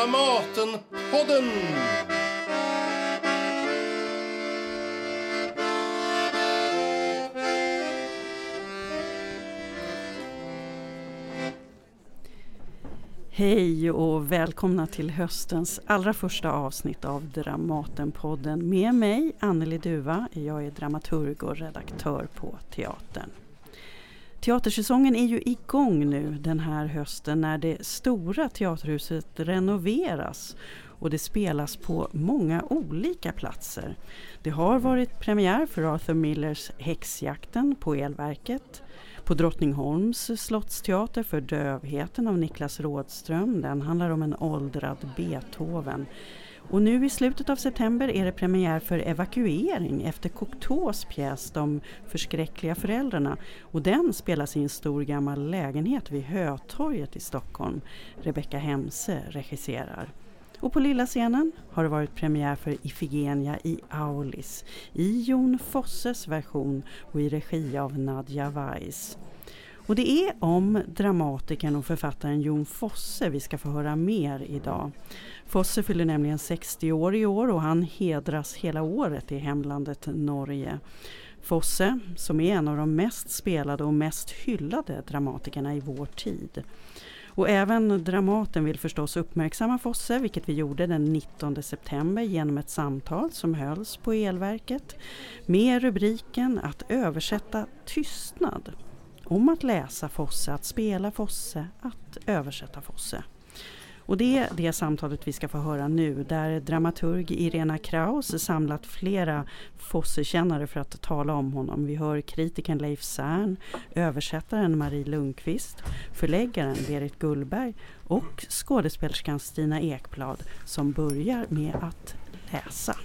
Dramatenpodden! Hej och välkomna till höstens allra första avsnitt av Dramatenpodden med mig, Anneli Duva. Jag är dramaturg och redaktör på teatern. Teatersäsongen är ju igång nu den här hösten när det stora teaterhuset renoveras och det spelas på många olika platser. Det har varit premiär för Arthur Millers Häxjakten på Elverket, på Drottningholms slottsteater för Dövheten av Niklas Rådström. Den handlar om en åldrad Beethoven. Och nu i slutet av september är det premiär för Evakuering efter Cocteaus pjäs De förskräckliga föräldrarna. Och den spelas i en stor gammal lägenhet vid Hötorget i Stockholm. Rebecka Hemse regisserar. Och på lilla scenen har det varit premiär för Ifigenia i Aulis i Jon Fosses version och i regi av Nadja Weiss. Och det är om dramatikern och författaren Jon Fosse vi ska få höra mer idag. Fosse fyller nämligen 60 år i år och han hedras hela året i hemlandet Norge. Fosse, som är en av de mest spelade och mest hyllade dramatikerna i vår tid. Och även Dramaten vill förstås uppmärksamma Fosse, vilket vi gjorde den 19 september genom ett samtal som hölls på Elverket med rubriken Att översätta tystnad. Om att läsa Fosse, att spela Fosse, att översätta Fosse. Och det är det samtalet vi ska få höra nu där dramaturg Irena Kraus samlat flera Fosse-kännare för att tala om honom. Vi hör kritikern Leif Särn, översättaren Marie Lundqvist, förläggaren Berit Gullberg och skådespelerskan Stina Ekblad som börjar med att läsa.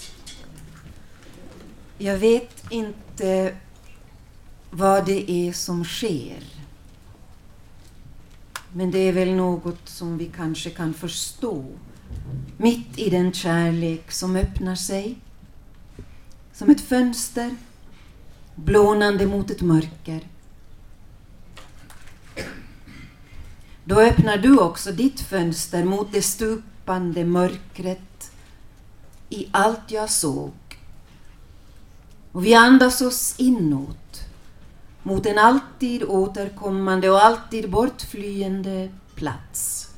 Jag vet inte vad det är som sker. Men det är väl något som vi kanske kan förstå mitt i den kärlek som öppnar sig som ett fönster blånande mot ett mörker. Då öppnar du också ditt fönster mot det stupande mörkret i allt jag såg. Och vi andas oss inåt mot en alltid återkommande och alltid bortflyende plats.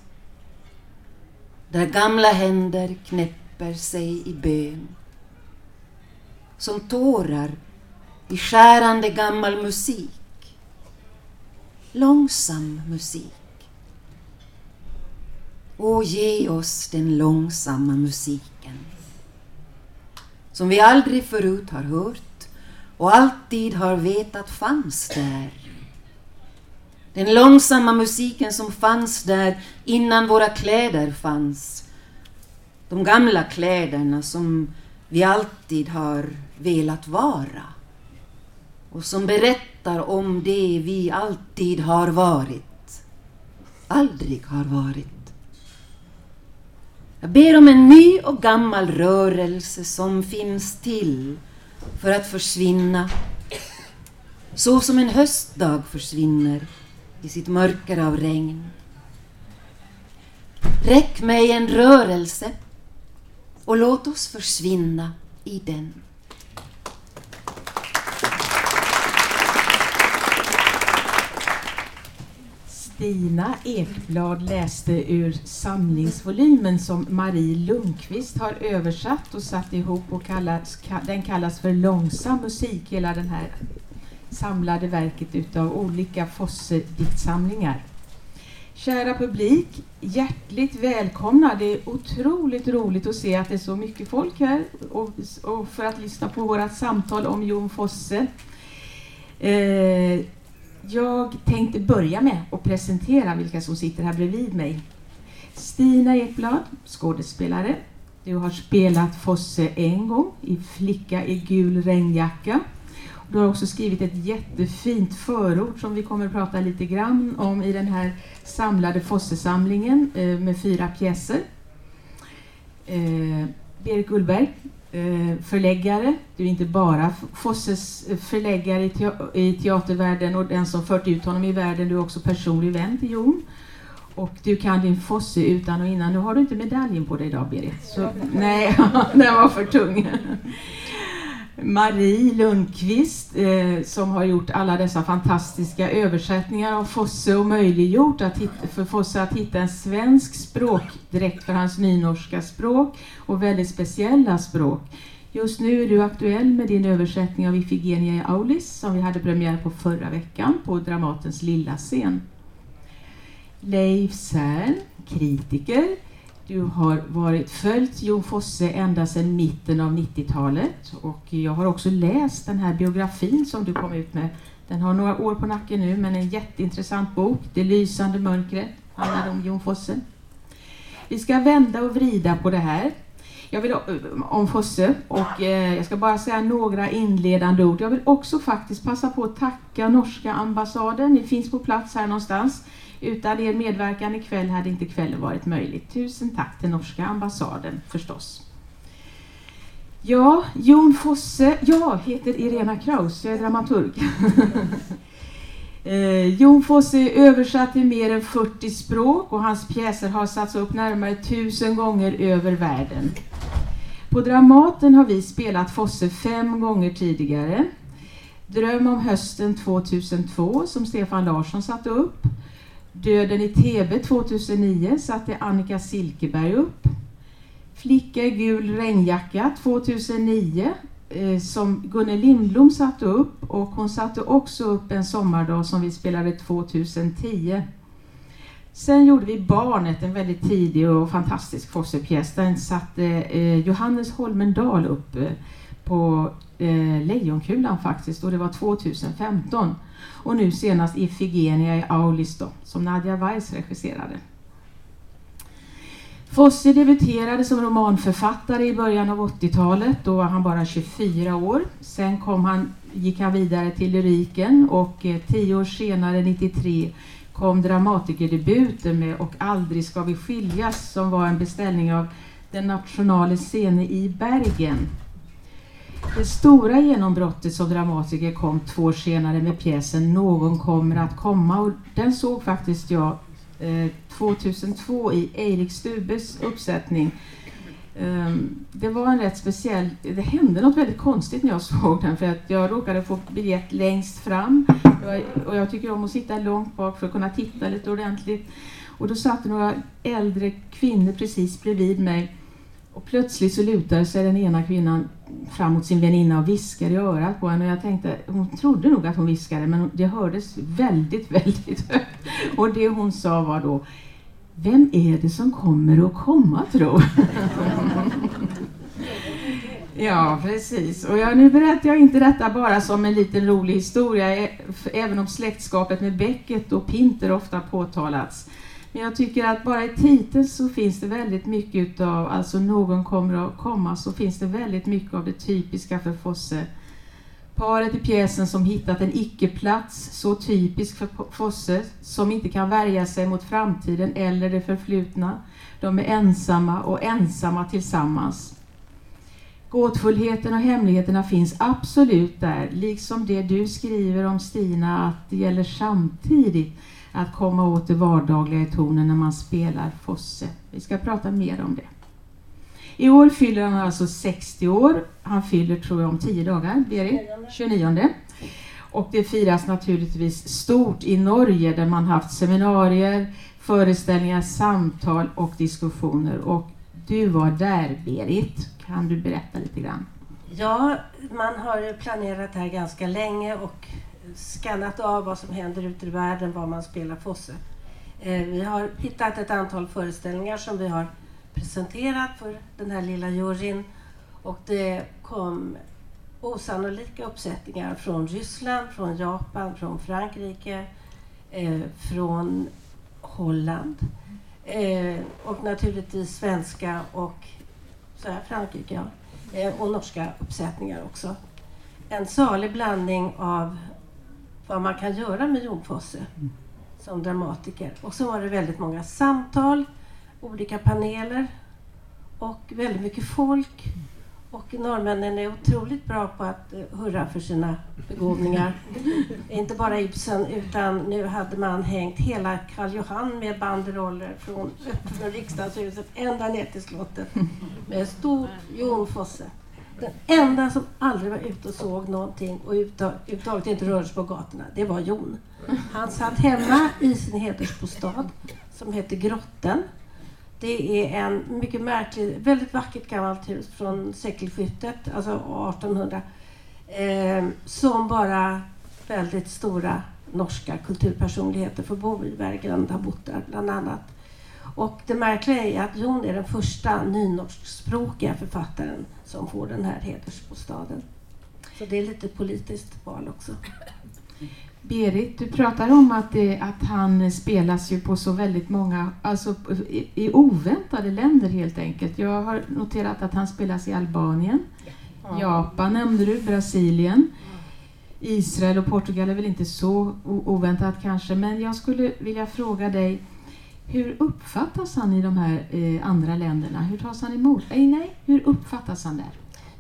Där gamla händer knäpper sig i bön. Som tårar i skärande gammal musik. Långsam musik. Och ge oss den långsamma musiken. Som vi aldrig förut har hört och alltid har vetat fanns där. Den långsamma musiken som fanns där innan våra kläder fanns. De gamla kläderna som vi alltid har velat vara och som berättar om det vi alltid har varit, aldrig har varit. Jag ber om en ny och gammal rörelse som finns till för att försvinna så som en höstdag försvinner i sitt mörker av regn. Räck mig en rörelse och låt oss försvinna i den. Stina Ekblad läste ur samlingsvolymen som Marie Lundqvist har översatt och satt ihop och kallas, den kallas för Långsam musik, hela den här samlade verket utav olika Fosse-diktsamlingar. Kära publik, hjärtligt välkomna. Det är otroligt roligt att se att det är så mycket folk här och, och för att lyssna på vårt samtal om Jon Fosse. Eh, jag tänkte börja med att presentera vilka som sitter här bredvid mig. Stina Ekblad, skådespelare. Du har spelat Fosse en gång i Flicka i gul regnjacka. Du har också skrivit ett jättefint förord som vi kommer att prata lite grann om i den här samlade Fosse-samlingen eh, med fyra pjäser. Eh, Berit Gullberg, förläggare. Du är inte bara Fosses eh, förläggare i, teatervärlden och den som fört ut honom i världen. Du är också personlig vän till Jon. Och du kan din Fosse utan och innan. Nu har du inte medaljen på dig idag Berit. Så, nej, den var för tung. Marie Lundqvist eh, som har gjort alla dessa fantastiska översättningar av Fosse och möjliggjort att hitta, för Fosse att hitta en svensk språkdräkt för hans nynorska språk och väldigt speciella språk. Just nu är du aktuell med din översättning av Ifigenia i Aulis som vi hade premiär på förra veckan på Dramatens lilla scen. Leif Sern, kritiker. Du har varit följt Jon Fosse ända sedan mitten av 90-talet och jag har också läst den här biografin som du kom ut med. Den har några år på nacken nu men en jätteintressant bok, Det lysande mörkret, handlar om Jon Fosse. Vi ska vända och vrida på det här. Jag vill eh, om Fosse och eh, jag ska bara säga några inledande ord. Jag vill också faktiskt passa på att tacka norska ambassaden. Ni finns på plats här någonstans. Utan er medverkan ikväll hade inte kvällen varit möjlig. Tusen tack till norska ambassaden förstås. Ja, Jon Fosse. Jag heter Irena Kraus, jag är dramaturg. eh, Jon Fosse är översatt till mer än 40 språk och hans pjäser har satts upp närmare tusen gånger över världen. På Dramaten har vi spelat Fosse fem gånger tidigare. Dröm om hösten 2002 som Stefan Larsson satte upp. Döden i TV 2009 satte Annika Silkeberg upp. Flicka i gul regnjacka 2009 Eh, som Gunnel Lindblom satte upp och hon satte också upp en sommardag som vi spelade 2010. Sen gjorde vi Barnet, en väldigt tidig och fantastisk Fosse-pjäs. Den satte eh, Johannes Holmendal upp eh, på eh, Lejonkulan faktiskt och det var 2015. Och nu senast Ifigenia i Aulis då, som Nadja Weiss regisserade. Fosse debuterade som romanförfattare i början av 80-talet. Då var han bara 24 år. Sen kom han, gick han vidare till lyriken och eh, tio år senare, 93, kom dramatikerdebuten med Och aldrig ska vi skiljas som var en beställning av Den nationale scene i Bergen det stora genombrottet som dramatiker kom två år senare med pjäsen Någon kommer att komma och den såg faktiskt jag Eh, 2002 i Eirik Stubes uppsättning. Ehm, det var en rätt speciell, det hände något väldigt konstigt när jag såg den för att jag råkade få biljett längst fram och jag tycker om att sitta långt bak för att kunna titta lite ordentligt. Och då satt några äldre kvinnor precis bredvid mig och plötsligt så lutade sig den ena kvinnan fram mot sin väninna och viskade i örat på henne. Och jag tänkte, hon trodde nog att hon viskade men det hördes väldigt, väldigt högt. Och det hon sa var då, vem är det som kommer att komma tro? Ja, precis. Och jag, nu berättar jag inte detta bara som en liten rolig historia, även om släktskapet med Beckett och Pinter ofta påtalats. Men jag tycker att bara i titeln så finns det väldigt mycket utav, alltså någon kommer att komma, så finns det väldigt mycket av det typiska för Fosse. Paret i pjäsen som hittat en icke-plats, så typisk för Fosse, som inte kan värja sig mot framtiden eller det förflutna. De är ensamma och ensamma tillsammans. Gåtfullheten och hemligheterna finns absolut där, liksom det du skriver om Stina, att det gäller samtidigt att komma åt det vardagliga i tonen när man spelar Fosse. Vi ska prata mer om det. I år fyller han alltså 60 år. Han fyller, tror jag, om 10 dagar, Berit? 29. Och det firas naturligtvis stort i Norge där man haft seminarier, föreställningar, samtal och diskussioner. Och du var där, Berit. Kan du berätta lite grann? Ja, man har planerat det här ganska länge och skannat av vad som händer ute i världen, var man spelar Fosse. Eh, vi har hittat ett antal föreställningar som vi har presenterat för den här lilla juryn och det kom osannolika uppsättningar från Ryssland, från Japan, från Frankrike, eh, från Holland eh, och naturligtvis svenska och så här, Frankrike ja, eh, och norska uppsättningar också. En salig blandning av vad man kan göra med Jon Fosse mm. som dramatiker. Och så var det väldigt många samtal, olika paneler och väldigt mycket folk Och norrmännen är otroligt bra på att eh, hurra för sina begåvningar. Inte bara Ibsen, utan nu hade man hängt hela Karl Johan med banderoller från, från riksdagshuset ända ner till slottet med stort Jon Fosse. Den enda som aldrig var ute och såg någonting och överhuvudtaget inte rörde sig på gatorna, det var Jon. Han satt hemma i sin hedersbostad som heter Grotten det är en mycket märklig, väldigt vackert gammalt hus från sekelskiftet, alltså 1800, eh, som bara väldigt stora norska kulturpersonligheter får bo i. Berglund har bott där bland annat. Och det märkliga är att Jon är den första nynorskspråkiga författaren som får den här hedersbostaden. Så det är lite politiskt val också. Berit, du pratar om att, det, att han spelas ju på så väldigt många, alltså i, i oväntade länder helt enkelt. Jag har noterat att han spelas i Albanien, ja. Japan nämnde du, Brasilien, Israel och Portugal är väl inte så oväntat kanske, men jag skulle vilja fråga dig hur uppfattas han i de här eh, andra länderna? Hur tas han emot? Nej, nej, hur uppfattas han där?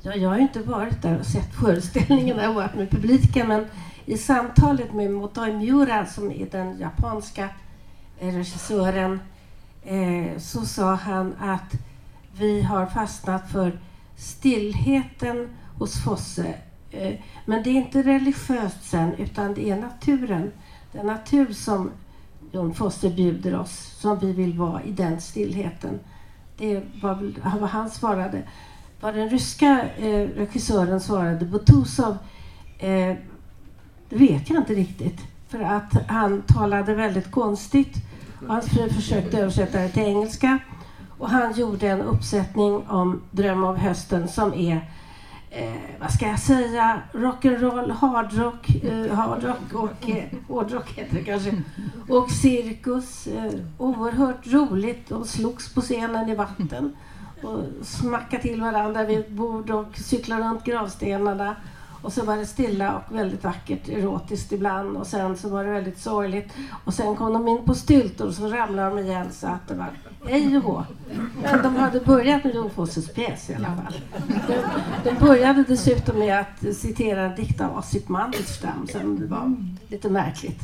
Ja, jag har inte varit där och sett föreställningarna och varit med publiken, men i samtalet med Motoi Miura som är den japanska eh, regissören eh, så sa han att vi har fastnat för stillheten hos Fosse. Eh, men det är inte religiöst sen utan det är naturen. Den natur som Jon Fosse bjuder oss, som vi vill vara i den stillheten. Det var vad han svarade. Vad den ryska eh, regissören svarade, Butuzov, eh, det vet jag inte riktigt. För att han talade väldigt konstigt. Och hans fru försökte översätta det till engelska. Och han gjorde en uppsättning om Dröm av hösten som är eh, vad ska jag säga, rock'n'roll, hardrock, eh, hardrock och eh, hårdrock heter det kanske. Och cirkus. Eh, oerhört roligt. De slogs på scenen i vatten och smackade till varandra vid ett bord och cyklade runt gravstenarna. Och så var det stilla och väldigt vackert, erotiskt ibland och sen så var det väldigt sorgligt. Och sen kom de in på styltor och så ramlade de igen så att det var hej och hå. Men de hade börjat med Jon Fosses pjäs i alla fall. De, de började dessutom med att citera en dikt av Ossip Mandelstam som var lite märkligt.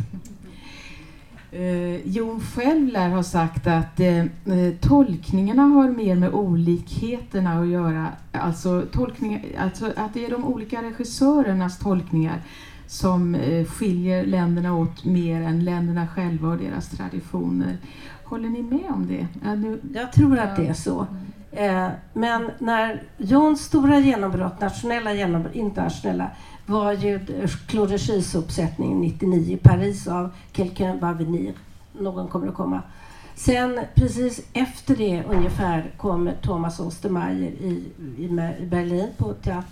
Eh, Jon själv lär ha sagt att eh, eh, tolkningarna har mer med olikheterna att göra. Alltså, tolkning, alltså att det är de olika regissörernas tolkningar som eh, skiljer länderna åt mer än länderna själva och deras traditioner. Håller ni med om det? Ja, nu, Jag tror att det är så. Eh, men när Jons stora genombrott, nationella genombrott, internationella, var ju eh, Claude Debussys uppsättning 99 i Paris av Quelqu'un va venir. Någon kommer att komma. Sen precis efter det ungefär kom Thomas Ostermeier i, i, i Berlin på teater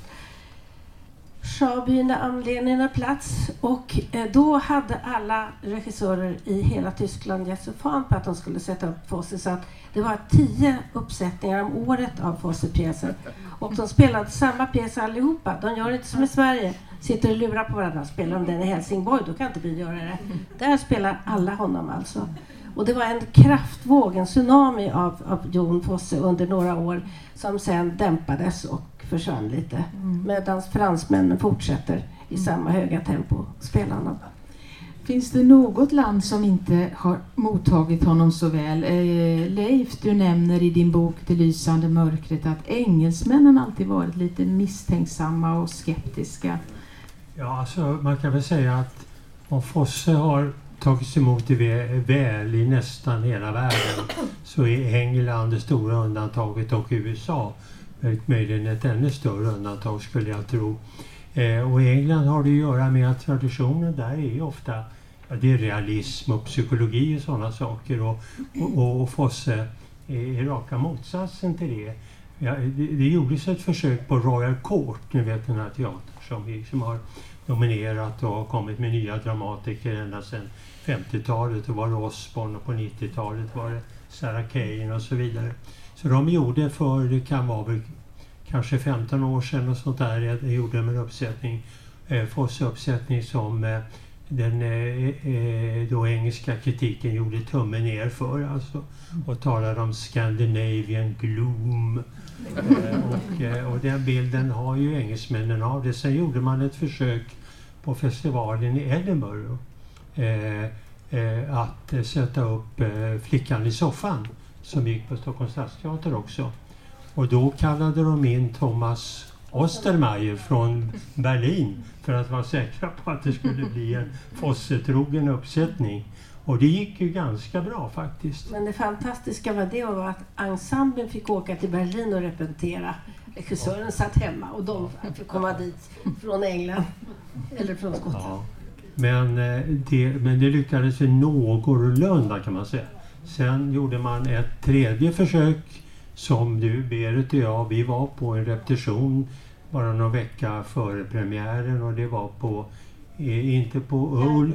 Schaubühne am Leniner plats och eh, då hade alla regissörer i hela Tyskland gett sig fan på att de skulle sätta upp Fosse så att det var tio uppsättningar om året av Fosse-pjäser. Och de spelade samma pjäs allihopa. De gör inte som i Sverige, sitter och lurar på varandra. Spelar de den i Helsingborg, då kan inte vi göra det. Där spelar alla honom alltså. Och det var en kraftvåg, en tsunami av, av Jon Fosse under några år som sen dämpades och försvann lite. Mm. Medan fransmännen fortsätter i mm. samma höga tempo spela honom. Finns det något land som inte har mottagit honom så väl? Eh, Leif, du nämner i din bok Det lysande mörkret att engelsmännen alltid varit lite misstänksamma och skeptiska. Ja, alltså man kan väl säga att om Fosse har tagits emot väl i nästan hela världen så är England det stora undantaget och USA möjligen ett ännu större undantag skulle jag tro. Eh, och i England har det att göra med att traditionen där är ofta ja, det är realism och psykologi och sådana saker. Och, och, och Fosse är raka motsatsen till det. Ja, det, det gjordes ett försök på Royal Court, ni vet den här teatern som, vi, som har nominerat och har kommit med nya dramatiker ända sedan 50-talet. Det var Osborne och på 90-talet var det Sarah Kane och så vidare. Så de gjorde för, det kan vara väl kanske 15 år sedan och sånt där, jag gjorde en uppsättning, eh, Fosse uppsättning som eh, den eh, eh, då engelska kritiken gjorde tummen ner för alltså, och talade om Scandinavian gloom. Eh, och, eh, och den bilden har ju engelsmännen av det. Sen gjorde man ett försök på festivalen i Edinburgh eh, eh, att sätta upp eh, Flickan i soffan som gick på Stockholms stadsteater också. Och då kallade de in Thomas Ostermeier från Berlin för att vara säkra på att det skulle bli en Fosse-trogen uppsättning. Och det gick ju ganska bra faktiskt. Men det fantastiska med det var att ensemblen fick åka till Berlin och repetera. Regissören satt hemma och de fick komma dit från England. Eller från Skottland. Ja. Men, eh, det, men det lyckades ju någorlunda kan man säga. Sen gjorde man ett tredje försök som du, Berit och jag, vi var på en repetition bara någon vecka före premiären och det var på, eh, inte på Ol,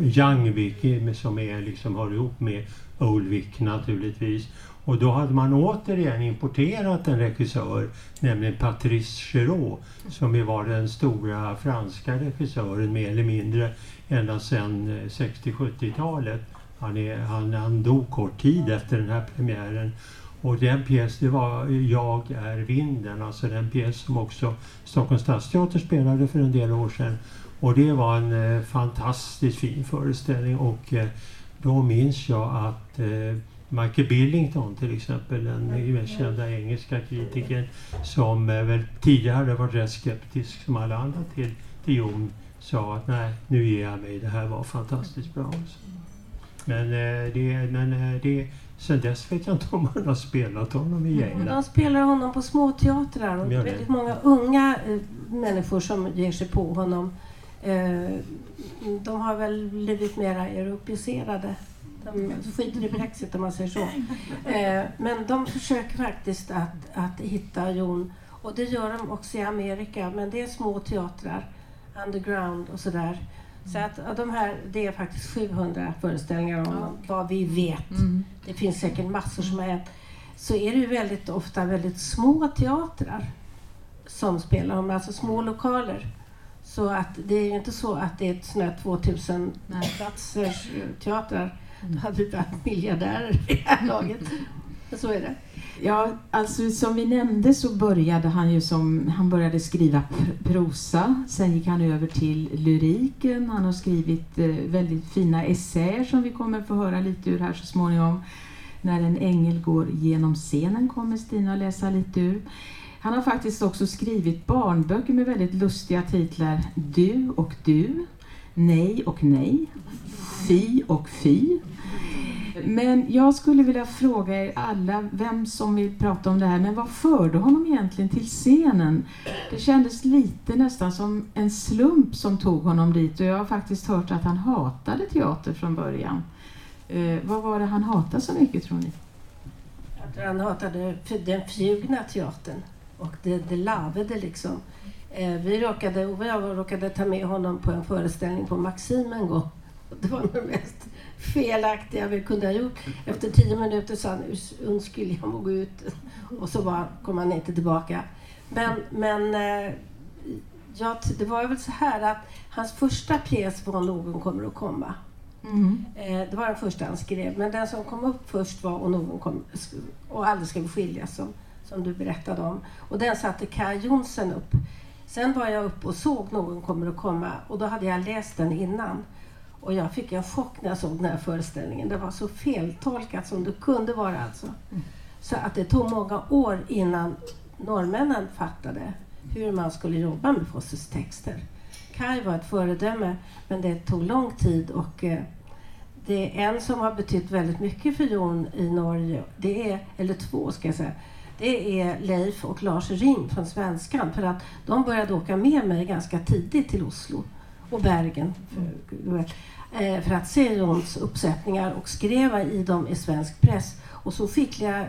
Youngvik eh, som är, liksom, hör ihop med Olvik naturligtvis. Och då hade man återigen importerat en regissör, nämligen Patrice Chéreau, som ju var den stora franska regissören mer eller mindre ända sedan 60-70-talet. Han, är, han, han dog kort tid efter den här premiären. Och den pjäs, det var Jag är vinden, alltså den pjäs som också Stockholms stadsteater spelade för en del år sedan. Och det var en eh, fantastiskt fin föreställning och eh, då minns jag att eh, Michael Billington till exempel, den mest kända engelska kritikern som eh, väl tidigare hade varit rätt skeptisk som alla andra till, till Jon, sa att nej, nu ger jag mig, det här var fantastiskt bra. Alltså. Men, eh, det, men eh, det, sen dess vet jag inte om man har spelat honom i England. De spelar honom på småteatrar och De gör det. väldigt många unga eh, människor som ger sig på honom. De har väl blivit mera europeiserade. De skiter i Brexit om man säger så. Men de försöker faktiskt att, att hitta Jon och det gör de också i Amerika men det är små teatrar, underground och sådär. Så att de här, det är faktiskt 700 föreställningar om honom, vad vi vet. Mm. Det finns säkert massor som har hänt. Så är det ju väldigt ofta väldigt små teatrar som spelar om, alltså små lokaler. Så att det är ju inte så att det är sånt här 2000 Nej. platsers eh, teatrar. Mm. Då hade vi varit miljardärer i det här laget. Så är det. Ja, alltså som vi nämnde så började han ju som, han började skriva prosa, sen gick han över till lyriken, han har skrivit eh, väldigt fina essäer som vi kommer få höra lite ur här så småningom. När en ängel går genom scenen kommer Stina att läsa lite ur. Han har faktiskt också skrivit barnböcker med väldigt lustiga titlar. Du och du, Nej och nej, Fi och fy. Men jag skulle vilja fråga er alla, vem som vill prata om det här, men vad förde honom egentligen till scenen? Det kändes lite nästan som en slump som tog honom dit och jag har faktiskt hört att han hatade teater från början. Eh, vad var det han hatade så mycket tror ni? Jag tror han hatade den förljugna teatern och det, det lavade liksom. Eh, vi råkade, Ove och jag råkade ta med honom på en föreställning på Maxim en gång. Det var det mest felaktiga vi kunde ha gjort. Efter tio minuter sa han, undskyld, jag må gå ut. Och så var, kom han inte tillbaka. Men, men eh, ja, det var väl så här att hans första pjäs var Någon kommer att komma. Eh, det var den första han skrev, men den som kom upp först var Och någon kom, och aldrig ska vi skiljas, som, som du berättade om. Och den satte Kaj Jonsson upp. Sen var jag uppe och såg Någon kommer att komma och då hade jag läst den innan. Och jag fick en chock när jag såg den här föreställningen. Det var så feltolkat som det kunde vara alltså. Så att det tog många år innan norrmännen fattade hur man skulle jobba med Fosses texter. Kai var ett föredöme, men det tog lång tid och eh, det är en som har betytt väldigt mycket för Jon i Norge, det är, eller två ska jag säga, det är Leif och Lars Ring från Svenskan för att de började åka med mig ganska tidigt till Oslo och Bergen för, för att se Jons uppsättningar och skriva i dem i svensk press. Och så skickliga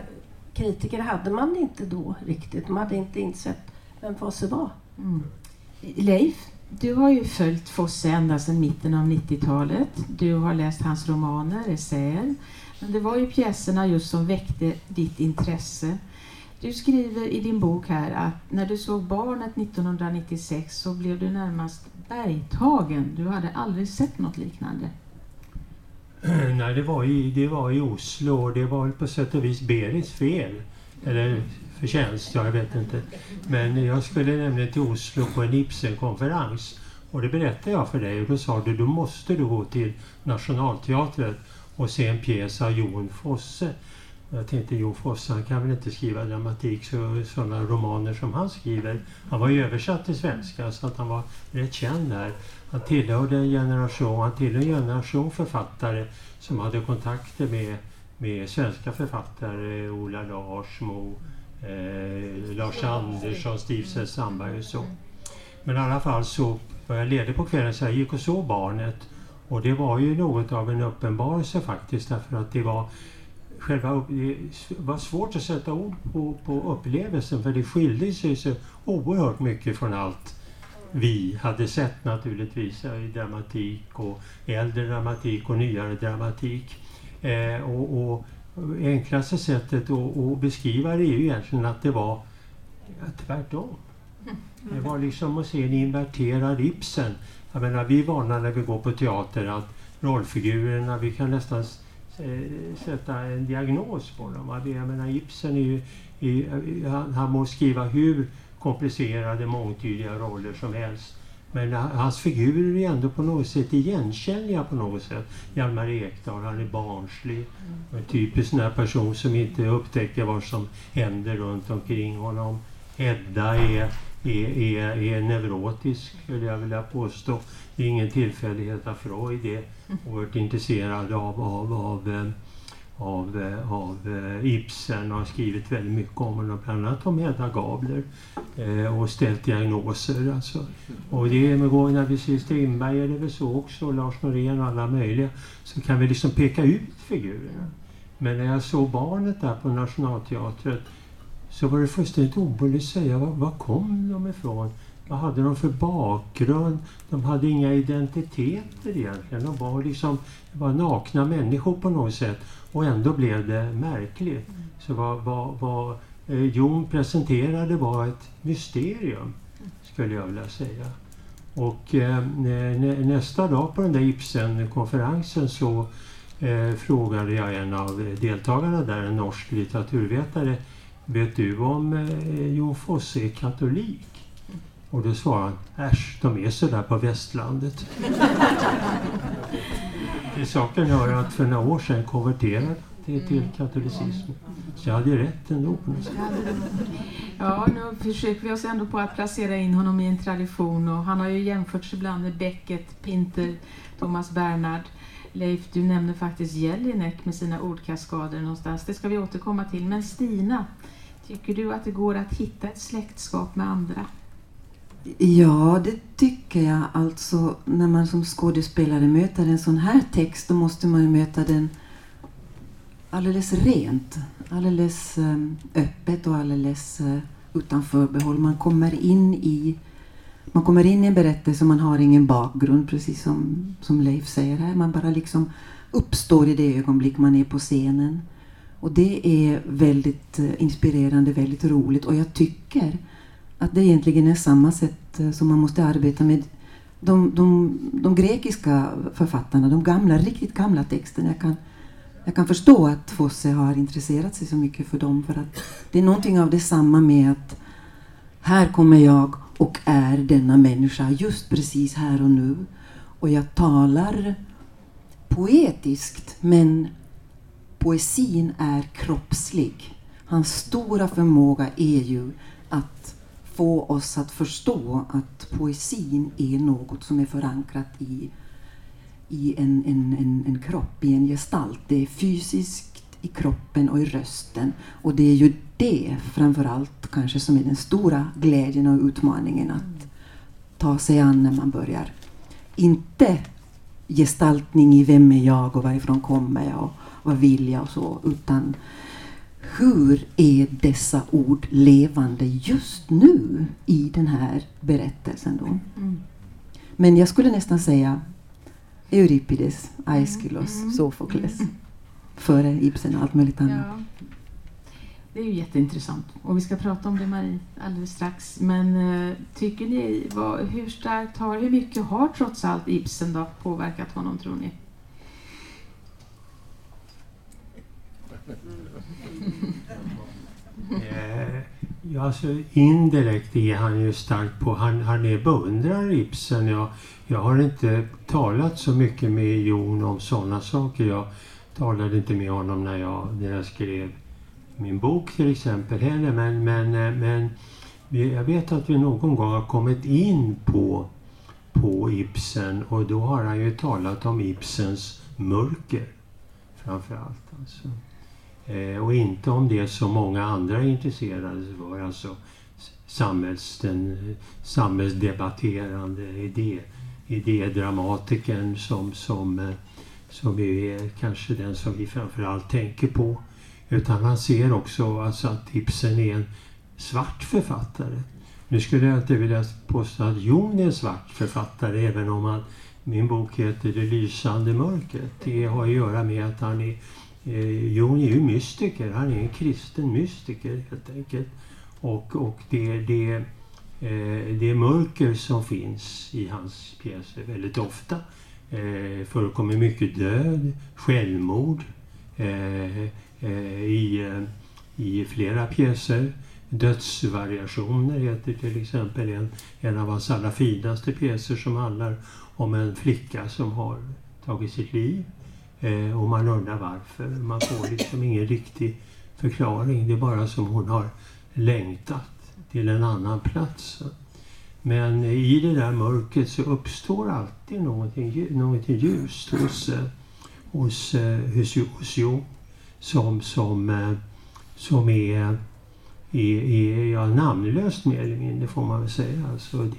kritiker hade man inte då riktigt. Man hade inte insett vem Fosse var. Mm. Leif, du har ju följt Fosse ända sedan mitten av 90-talet. Du har läst hans romaner, essäer. Men det var ju pjäserna just som väckte ditt intresse. Du skriver i din bok här att när du såg barnet 1996 så blev du närmast Bergtagen. Du hade aldrig sett något liknande. Eh, nej, det var, i, det var i Oslo och det var på sätt och vis Berits fel. Eller förtjänst, jag vet inte. Men jag skulle nämligen till Oslo på en Ibsen-konferens. Och det berättade jag för dig och då sa du, då måste du gå till Nationalteatern och se en pjäs av Jon Fosse. Jag tänkte Jon Fosse, han kan väl inte skriva dramatik, så, sådana romaner som han skriver. Han var ju översatt till svenska så att han var rätt känd där. Han tillhörde en generation, han tillhörde en generation författare som hade kontakter med, med svenska författare, Ola Larsmo, eh, Lars Andersson, Steve Sandberg och så. Men i alla fall så var jag ledig på kvällen så jag gick och såg barnet. Och det var ju något av en uppenbarelse faktiskt därför att det var själva det var svårt att sätta ord på, på upplevelsen för det skilde sig så oerhört mycket från allt vi hade sett naturligtvis i dramatik och äldre dramatik och nyare dramatik. Eh, och, och enklaste sättet att, att, beskriva det är ju egentligen att det var ja, tvärtom. Det var liksom att se en inverterad Ibsen. Jag menar, vi är vana när vi går på teater att rollfigurerna, vi kan nästan sätta en diagnos på dem. Jag menar, Ibsen är ju, är, han, han må skriva hur komplicerade, mångtydiga roller som helst. Men hans figurer är ändå på något sätt igenkännliga på något sätt. Hjalmar Ekdal, han är barnslig. Mm. En typisk sån här person som inte upptäcker vad som händer runt omkring honom. Hedda är, är, är, är neurotisk, skulle jag vilja påstå. Det är ingen tillfällighet att Freud är oerhört intresserad av, av, av eh, av, eh, av eh, Ibsen och har skrivit väldigt mycket om honom, bland annat om Hedda Gabler eh, och ställt diagnoser. Alltså. Och det är med när vi ser Strindberg är det väl så också, och Lars Norén och alla möjliga, så kan vi liksom peka ut figurerna. Men när jag såg barnet där på Nationalteatret så var det fullständigt omöjligt att säga var, var kom de ifrån? Vad hade de för bakgrund? De hade inga identiteter egentligen. De var liksom var nakna människor på något sätt. Och ändå blev det märkligt. Så vad, vad, vad eh, Jon presenterade var ett mysterium, skulle jag vilja säga. Och eh, nästa dag på den där Ibsen-konferensen så eh, frågade jag en av deltagarna där, en norsk litteraturvetare, vet du om eh, Jon Fosse är katolik? Och då svarade han, äsch, de är sådär på västlandet. Till saken hör att för några år sedan konverterade till, till katolicismen. Så jag hade rätt ändå på något sätt. Ja, nu försöker vi oss ändå på att placera in honom i en tradition och han har ju jämförts ibland med Beckett, Pinter, Thomas Bernhard. Leif, du nämner faktiskt Jelinek med sina ordkaskader någonstans. Det ska vi återkomma till. Men Stina, tycker du att det går att hitta ett släktskap med andra? Ja, det tycker jag. Alltså, när man som skådespelare möter en sån här text, då måste man ju möta den alldeles rent, alldeles ehm, öppet och alldeles eh, utan förbehåll. Man kommer in i man kommer in i en berättelse och man har ingen bakgrund, precis som, som Leif säger här. Man bara liksom uppstår i det ögonblick man är på scenen. Och det är väldigt eh, inspirerande, väldigt roligt och jag tycker att det egentligen är samma sätt eh, som man måste arbeta med de, de, de grekiska författarna, de gamla, riktigt gamla texterna. Jag kan, jag kan förstå att Fosse har intresserat sig så mycket för dem för att det är någonting av detsamma med att här kommer jag och är denna människa just precis här och nu. Och jag talar poetiskt men poesin är kroppslig. Hans stora förmåga är ju att få oss att förstå att poesin är något som är förankrat i, i en, en, en, en kropp, i en gestalt. Det är fysiskt i kroppen och i rösten. Och det är ju det framförallt, kanske som är den stora glädjen och utmaningen att ta sig an när man börjar. Inte gestaltning i vem är jag och varifrån kommer jag och vad vill jag och så, utan hur är dessa ord levande just nu i den här berättelsen? Då? Mm. Men jag skulle nästan säga Euripides, Aeschylus, mm. Sofokles. Mm. Före Ibsen och allt möjligt annat. Ja. Det är ju jätteintressant och vi ska prata om det Marie alldeles strax. Men eh, tycker ni, vad, hur starkt har, hur mycket har trots allt Ibsen då påverkat honom tror ni? Eh, ja, alltså, indirekt är han ju starkt på, han, han är beundrare Ibsen. Jag, jag har inte talat så mycket med Jon om sådana saker. Jag talade inte med honom när jag, när jag skrev min bok till exempel heller. Men, men, eh, men jag vet att vi någon gång har kommit in på, på Ibsen och då har han ju talat om Ibsens mörker framför allt. Alltså. Eh, och inte om det som många andra intresserade sig för, alltså samhälls, den eh, samhällsdebatterande idé, idédramatikern som, som, eh, som är kanske den som vi framförallt tänker på. Utan han ser också alltså att Ibsen är en svart författare. Nu skulle jag inte vilja påstå att Jon är en svart författare även om han, min bok heter Det lysande mörkret. Det har att göra med att han är Eh, Jon är ju mystiker, han är en kristen mystiker helt enkelt. Och, och det, det, eh, det mörker som finns i hans pjäser väldigt ofta eh, förekommer mycket död, självmord eh, eh, i, eh, i flera pjäser. Dödsvariationer heter till exempel en, en av hans allra finaste pjäser som handlar om en flicka som har tagit sitt liv. Eh, och man undrar varför. Man får liksom ingen riktig förklaring. Det är bara som hon har längtat till en annan plats. Men i det där mörkret så uppstår alltid någonting, någonting ljust hos, eh, hos, eh, hos, hos Jo som, som, eh, som är, är, är ja, namnlöst mer eller mindre får man väl säga. Alltså,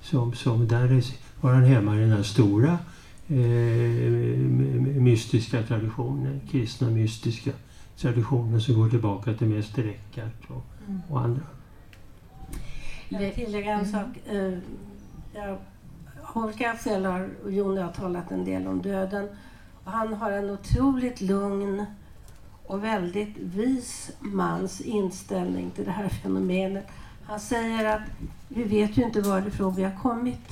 som, som där var han hemma i den här stora mystiska traditioner, kristna mystiska traditioner som går tillbaka till Mäster Eckhart och, mm. och andra. Jag tillägga en sak. Eh, jag, olika skäl har Jon och jag talat en del om döden. Och han har en otroligt lugn och väldigt vis mans inställning till det här fenomenet. Han säger att vi vet ju inte varifrån vi har kommit.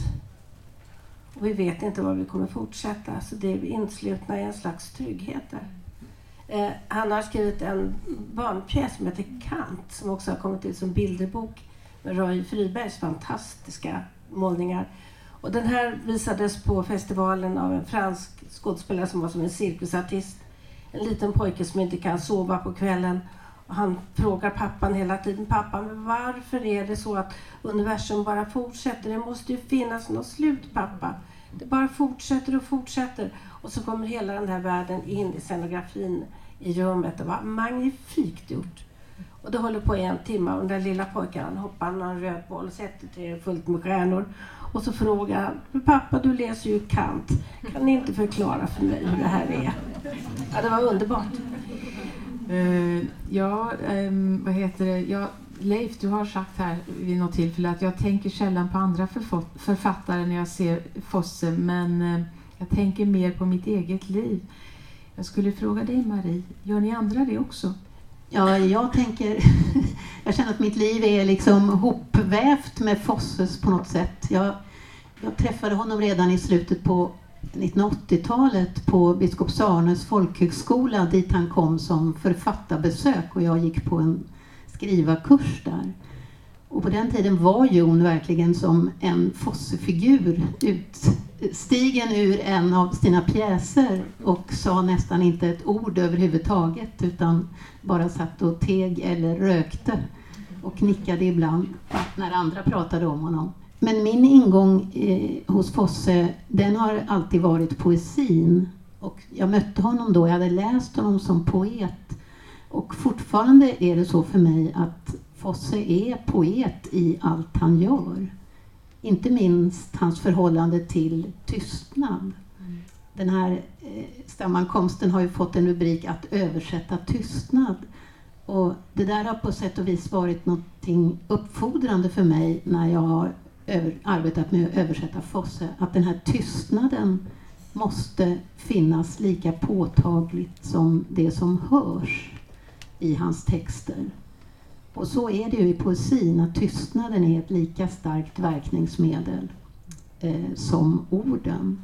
Och vi vet inte var vi kommer fortsätta. Så det är inslutna i en slags trygghet där. Eh, han har skrivit en barnpjäs som heter Kant som också har kommit ut som bilderbok med Roy Fribergs fantastiska målningar. Och den här visades på festivalen av en fransk skådespelare som var som en cirkusartist. En liten pojke som inte kan sova på kvällen. Och han frågar pappan hela tiden, pappa varför är det så att universum bara fortsätter? Det måste ju finnas något slut pappa. Det bara fortsätter och fortsätter. Och så kommer hela den här världen in i scenografin i rummet. Det var magnifikt gjort. Och det håller på i en timme och den där lilla pojken han hoppar någon röd boll, sätter det fullt med stjärnor. Och så frågar han, pappa du läser ju Kant, kan ni inte förklara för mig hur det här är? Ja, det var underbart. Uh, ja, um, vad heter det? Jag Leif, du har sagt här vid något tillfälle att jag tänker sällan på andra författare när jag ser Fosse, men eh, jag tänker mer på mitt eget liv. Jag skulle fråga dig Marie, gör ni andra det också? Ja, jag tänker... jag känner att mitt liv är liksom hopvävt med Fosses på något sätt. Jag, jag träffade honom redan i slutet på 1980-talet på Biskops Arnes folkhögskola dit han kom som författarbesök och jag gick på en skrivarkurs där. Och på den tiden var Jon verkligen som en Fossefigur utstigen ur en av sina pjäser och sa nästan inte ett ord överhuvudtaget utan bara satt och teg eller rökte och nickade ibland när andra pratade om honom. Men min ingång eh, hos Fosse, den har alltid varit poesin. Och jag mötte honom då, jag hade läst honom som poet. Och fortfarande är det så för mig att Fosse är poet i allt han gör. Inte minst hans förhållande till tystnad. Mm. Den här eh, sammankomsten har ju fått en rubrik att översätta tystnad. Och det där har på sätt och vis varit något uppfordrande för mig när jag har över, arbetat med att översätta Fosse, att den här tystnaden måste finnas lika påtagligt som det som hörs. I hans texter. Och så är det ju i poesin, att tystnaden är ett lika starkt verkningsmedel eh, som orden.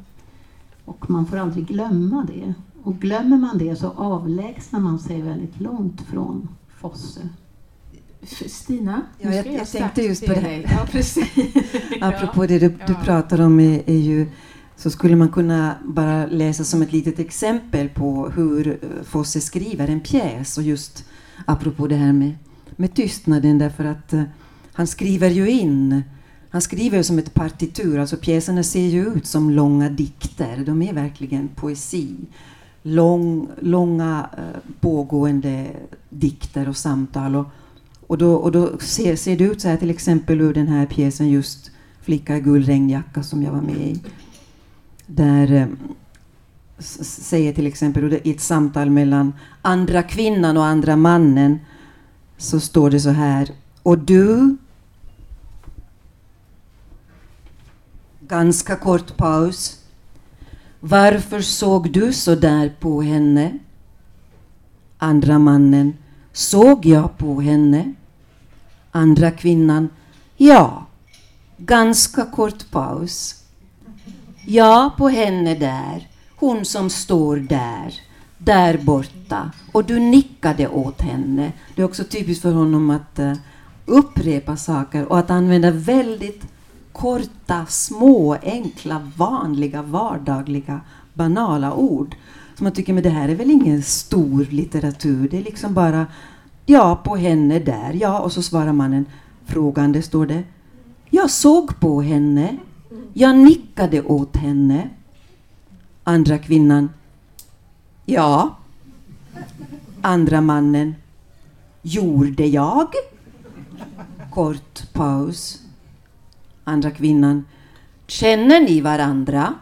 Och man får aldrig glömma det. Och glömmer man det så avlägsnar man sig väldigt långt från Fosse. Stina? Ja, jag, jag tänkte just på det. Ja, precis. Apropå det du, du pratar om är, är, ju så skulle man kunna bara läsa som ett litet exempel på hur eh, Fosse skriver en pjäs och just apropå det här med, med tystnaden därför att uh, han skriver ju in han skriver som ett partitur, alltså pjäserna ser ju ut som långa dikter. De är verkligen poesi. Lång, långa uh, pågående dikter och samtal. Och, och då, och då ser, ser det ut så här till exempel ur den här pjäsen just Flicka i gul regnjacka som jag var med i. Där eh, säger till exempel i ett samtal mellan andra kvinnan och andra mannen så står det så här. Och du Ganska kort paus. Varför såg du så där på henne? Andra mannen. Såg jag på henne? Andra kvinnan. Ja. Ganska kort paus. Ja, på henne där. Hon som står där. Där borta. Och du nickade åt henne. Det är också typiskt för honom att uh, upprepa saker och att använda väldigt korta, små, enkla, vanliga, vardagliga, banala ord. Så man tycker, men det här är väl ingen stor litteratur. Det är liksom bara, ja, på henne där, ja. Och så svarar mannen frågande, står det. Jag såg på henne. Jag nickade åt henne. Andra kvinnan. Ja. Andra mannen. Gjorde jag? Kort paus. Andra kvinnan. Känner ni varandra?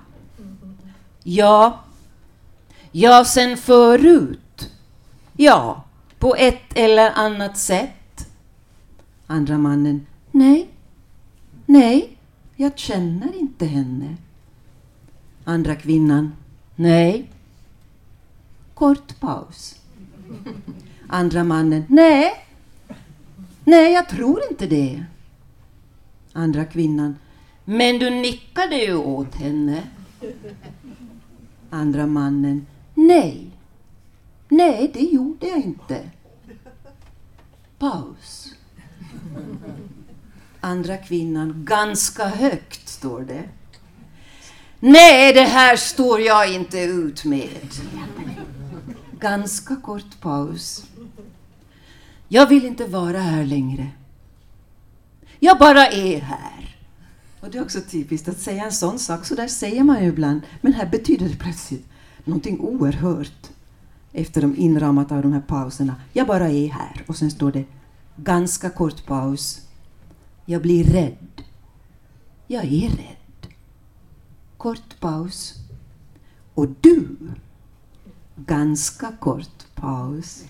Ja. Ja, sen förut? Ja, på ett eller annat sätt. Andra mannen. Nej. Nej, jag känner inte henne. Andra kvinnan. Nej. Kort paus. Andra mannen. Nej. Nej, jag tror inte det. Andra kvinnan. Men du nickade ju åt henne. Andra mannen. Nej. Nej, det gjorde jag inte. Paus. Andra kvinnan. Ganska högt, står det. Nej, det här står jag inte ut med. Ganska kort paus. Jag vill inte vara här längre. Jag bara är här. Och det är också typiskt att säga en sån sak, så där säger man ju ibland. Men här betyder det plötsligt någonting oerhört efter de inramat av de här pauserna. Jag bara är här. Och sen står det ganska kort paus. Jag blir rädd. Jag är rädd. Kort paus. Och du, ganska kort paus.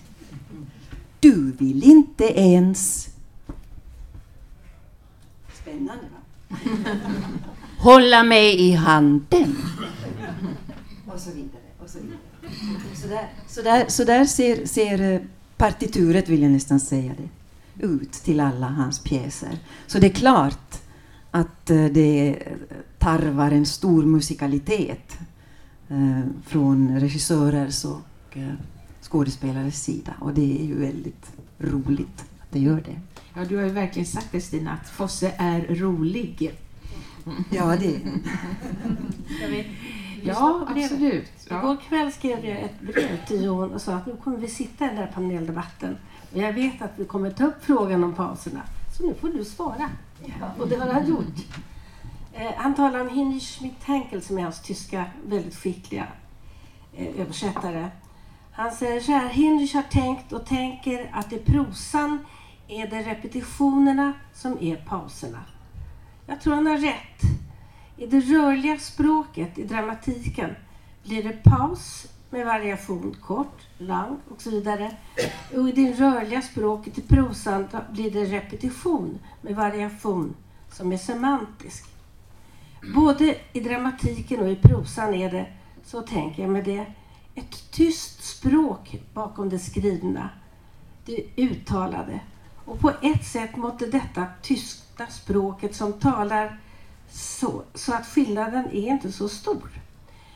Du vill inte ens Spännande va? Hålla mig i handen. Och så vidare. Och så vidare. Så där, så där, så där ser, ser eh, partituret, vill jag nästan säga det, ut till alla hans pjäser. Så det är klart att eh, det tarvar en stor musikalitet eh, från regissörers och skådespelares sida. Och det är ju väldigt roligt att det gör det. Ja, du har ju verkligen sagt det Stina, att Fosse är rolig. Ja, det Ja, absolut. Ja. Igår kväll skrev jag ett brev till Jon och sa att nu kommer vi sitta i den där paneldebatten. Och jag vet att vi kommer ta upp frågan om pauserna. Så nu får du svara. Och det har han gjort. Eh, han talar om Heinrich Schmidt-Henkel som är hans tyska väldigt skickliga eh, översättare. Han säger så här, Heinrich har tänkt och tänker att i prosan är det repetitionerna som är pauserna. Jag tror han har rätt. I det rörliga språket, i dramatiken, blir det paus med variation kort, lång och så vidare. Och i det rörliga språket, i prosan, blir det repetition med variation som är semantisk. Både i dramatiken och i prosan är det, så tänker jag med det, ett tyst språk bakom det skrivna det uttalade. Och på ett sätt måtte detta tysta språket som talar så, så att skillnaden är inte så stor.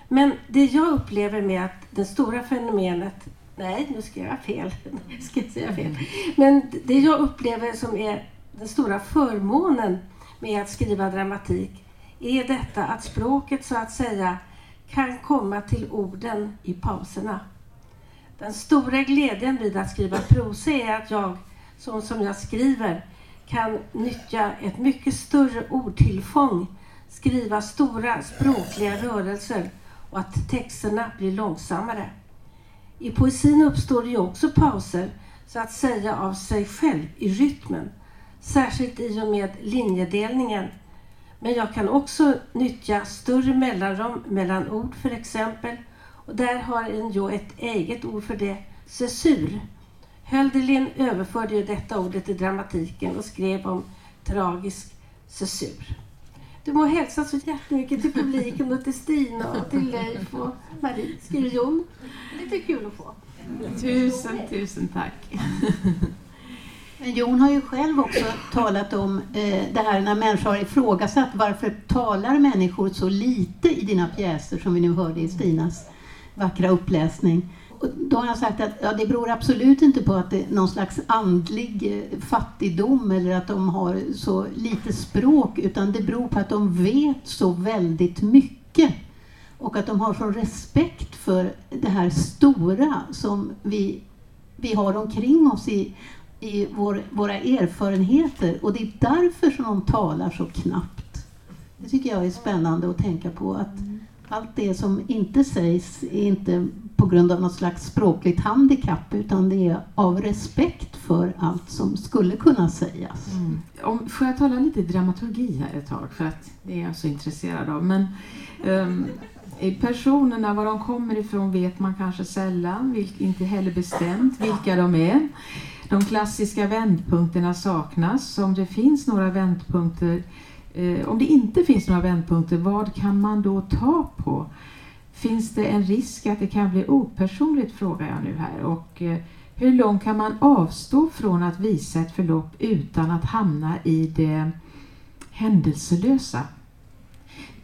Men det jag upplever med att det stora fenomenet Nej, nu ska jag fel. ska jag säga fel. Men det jag upplever som är den stora förmånen med att skriva dramatik är detta att språket så att säga kan komma till orden i pauserna. Den stora glädjen vid att skriva prosa är att jag, så som jag skriver, kan nyttja ett mycket större ordtillfång, skriva stora språkliga rörelser och att texterna blir långsammare. I poesin uppstår det ju också pauser, så att säga av sig själv, i rytmen. Särskilt i och med linjedelningen. Men jag kan också nyttja större mellanrum mellan ord för exempel. Och där har en ju ett eget ord för det, cesur. Hölderlin överförde ju detta ordet till dramatiken och skrev om tragisk cesur. Du må hälsa så jättemycket till publiken och till Stina och till Leif och Marie, skriver Jon. Lite kul att få. Tusen, tusen tack. Men Jon har ju själv också talat om eh, det här när människor har ifrågasatt varför talar människor så lite i dina pjäser som vi nu hörde i Stinas vackra uppläsning. Då har jag sagt att ja, det beror absolut inte på att det är någon slags andlig eh, fattigdom eller att de har så lite språk utan det beror på att de vet så väldigt mycket. Och att de har sån respekt för det här stora som vi, vi har omkring oss i, i vår, våra erfarenheter. Och det är därför som de talar så knappt. Det tycker jag är spännande att tänka på att allt det som inte sägs är inte på grund av något slags språkligt handikapp utan det är av respekt för allt som skulle kunna sägas. Mm. Om, får jag tala lite dramaturgi här ett tag för att det är jag så intresserad av. Men, um, personerna, var de kommer ifrån vet man kanske sällan, vilk, inte heller bestämt vilka de är. De klassiska vändpunkterna saknas. Om det finns några vändpunkter, eh, om det inte finns några vändpunkter, vad kan man då ta på? Finns det en risk att det kan bli opersonligt, frågar jag nu här. Och eh, hur långt kan man avstå från att visa ett förlopp utan att hamna i det händelselösa?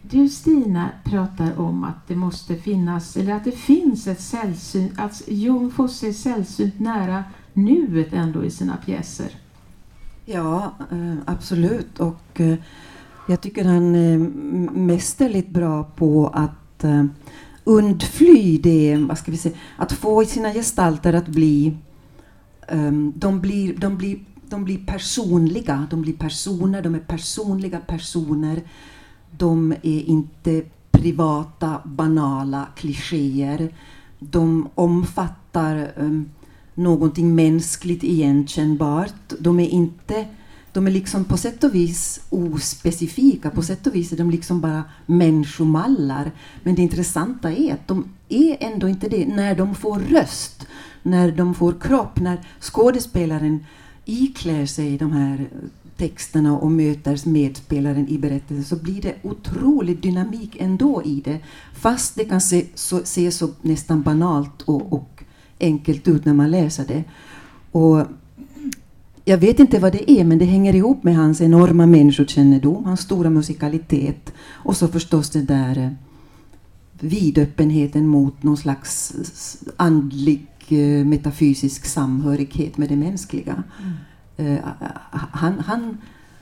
Du Stina pratar om att det måste finnas, eller att det finns ett sällsynt, att Jon Fosse är sällsynt nära nuet ändå i sina pjäser. Ja, eh, absolut. Och eh, jag tycker han eh, är mästerligt bra på att undfly det, vad ska vi säga, att få sina gestalter att bli, ehm, de blir, de blir de blir personliga, de blir personer, de är personliga personer de är inte privata, banala klichéer. De omfattar um, någonting mänskligt igenkännbart. De är inte de är liksom på sätt och vis ospecifika, på sätt och vis är de liksom bara människomallar. Men det intressanta är att de är ändå inte det när de får röst, när de får kropp, när skådespelaren iklär sig de här texterna och möter medspelaren i berättelsen så blir det otrolig dynamik ändå i det. Fast det kan se så, se så nästan banalt och, och enkelt ut när man läser det. Och jag vet inte vad det är, men det hänger ihop med hans enorma människokännedom, hans stora musikalitet och så förstås den där eh, vidöppenheten mot någon slags andlig eh, metafysisk samhörighet med det mänskliga. Mm. Eh, han, han,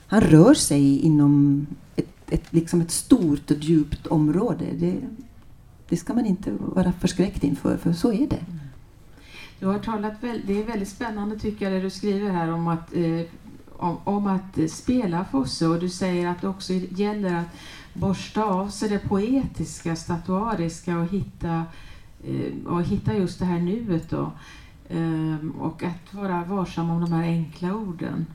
han rör sig inom ett, ett, liksom ett stort och djupt område. Det, det ska man inte vara förskräckt inför, för så är det. Du har talat, det är väldigt spännande tycker jag det du skriver här om att, eh, om, om, att eh, spela Fosse och du säger att det också gäller att borsta av sig det poetiska, statuariska och hitta, eh, och hitta just det här nuet. Då. Eh, och att vara varsam om de här enkla orden.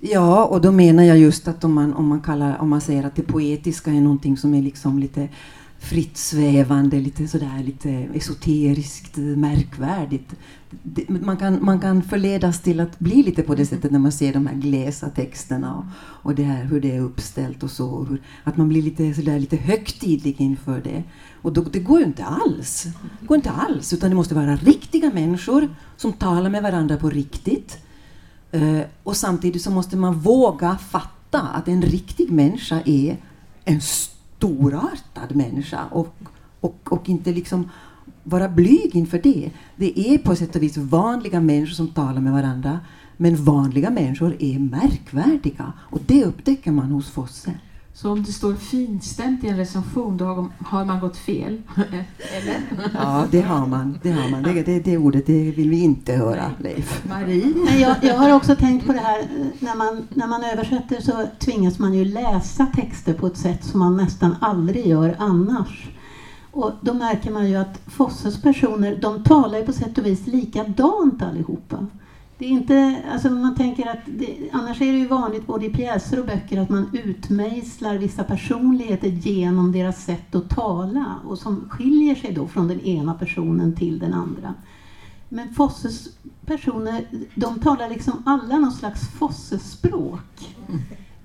Ja, och då menar jag just att om man, om man, kallar, om man säger att det poetiska är någonting som är liksom lite fritt svävande, lite sådär lite esoteriskt, märkvärdigt. Man kan, man kan förledas till att bli lite på det sättet när man ser de här glesa texterna och, och det här hur det är uppställt och så. Hur, att man blir lite, sådär, lite högtidlig inför det. Och då, det går ju inte alls. Det går inte alls, utan det måste vara riktiga människor som talar med varandra på riktigt. Uh, och samtidigt så måste man våga fatta att en riktig människa är en storartad människa och, och, och inte liksom vara blyg inför det. Det är på sätt och vis vanliga människor som talar med varandra men vanliga människor är märkvärdiga och det upptäcker man hos Fosse. Så om det står finstämt i en recension, då har man gått fel? Eller? Ja, det har man. Det, har man. Det, det, det ordet det vill vi inte höra, Leif. Marie? Jag, jag har också tänkt på det här, när man, när man översätter så tvingas man ju läsa texter på ett sätt som man nästan aldrig gör annars. Och då märker man ju att Fosses personer, de talar ju på sätt och vis likadant allihopa. Det är inte, alltså man tänker att det, annars är det ju vanligt både i pjäser och böcker att man utmejslar vissa personligheter genom deras sätt att tala och som skiljer sig då från den ena personen till den andra. Men Fosses personer, de talar liksom alla någon slags Fossespråk.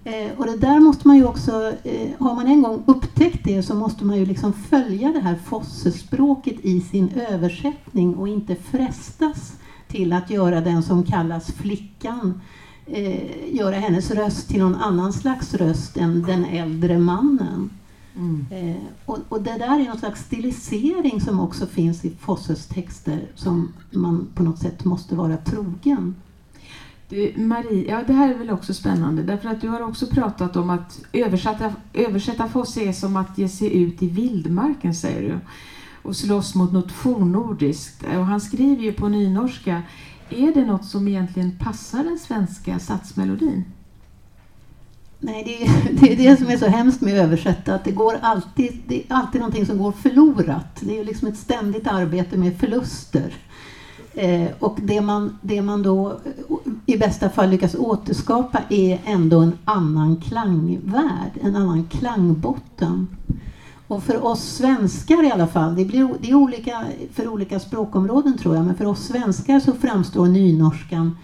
Eh, och det där måste man ju också, eh, har man en gång upptäckt det så måste man ju liksom följa det här Fossespråket i sin översättning och inte frestas till att göra den som kallas flickan, eh, göra hennes röst till någon annan slags röst än den äldre mannen. Mm. Eh, och, och, det där är någon slags stilisering som också finns i Fosses texter som man på något sätt måste vara trogen. Du, Marie, ja, det här är väl också spännande därför att du har också pratat om att översätta, översätta Fosse är som att ge sig ut i vildmarken, säger du och slåss mot något fornnordiskt. Och han skriver ju på nynorska. Är det något som egentligen passar den svenska satsmelodin? Nej, det är, det är det som är så hemskt med att översätta, att det, går alltid, det är alltid någonting som går förlorat. Det är liksom ett ständigt arbete med förluster. Eh, och det man, det man då eh, i bästa fall lyckas återskapa är ändå en annan klangvärld, en annan klangbotten. Och för oss svenskar i alla fall, det, blir, det är olika för olika språkområden tror jag, men för oss svenskar så framstår nynorskan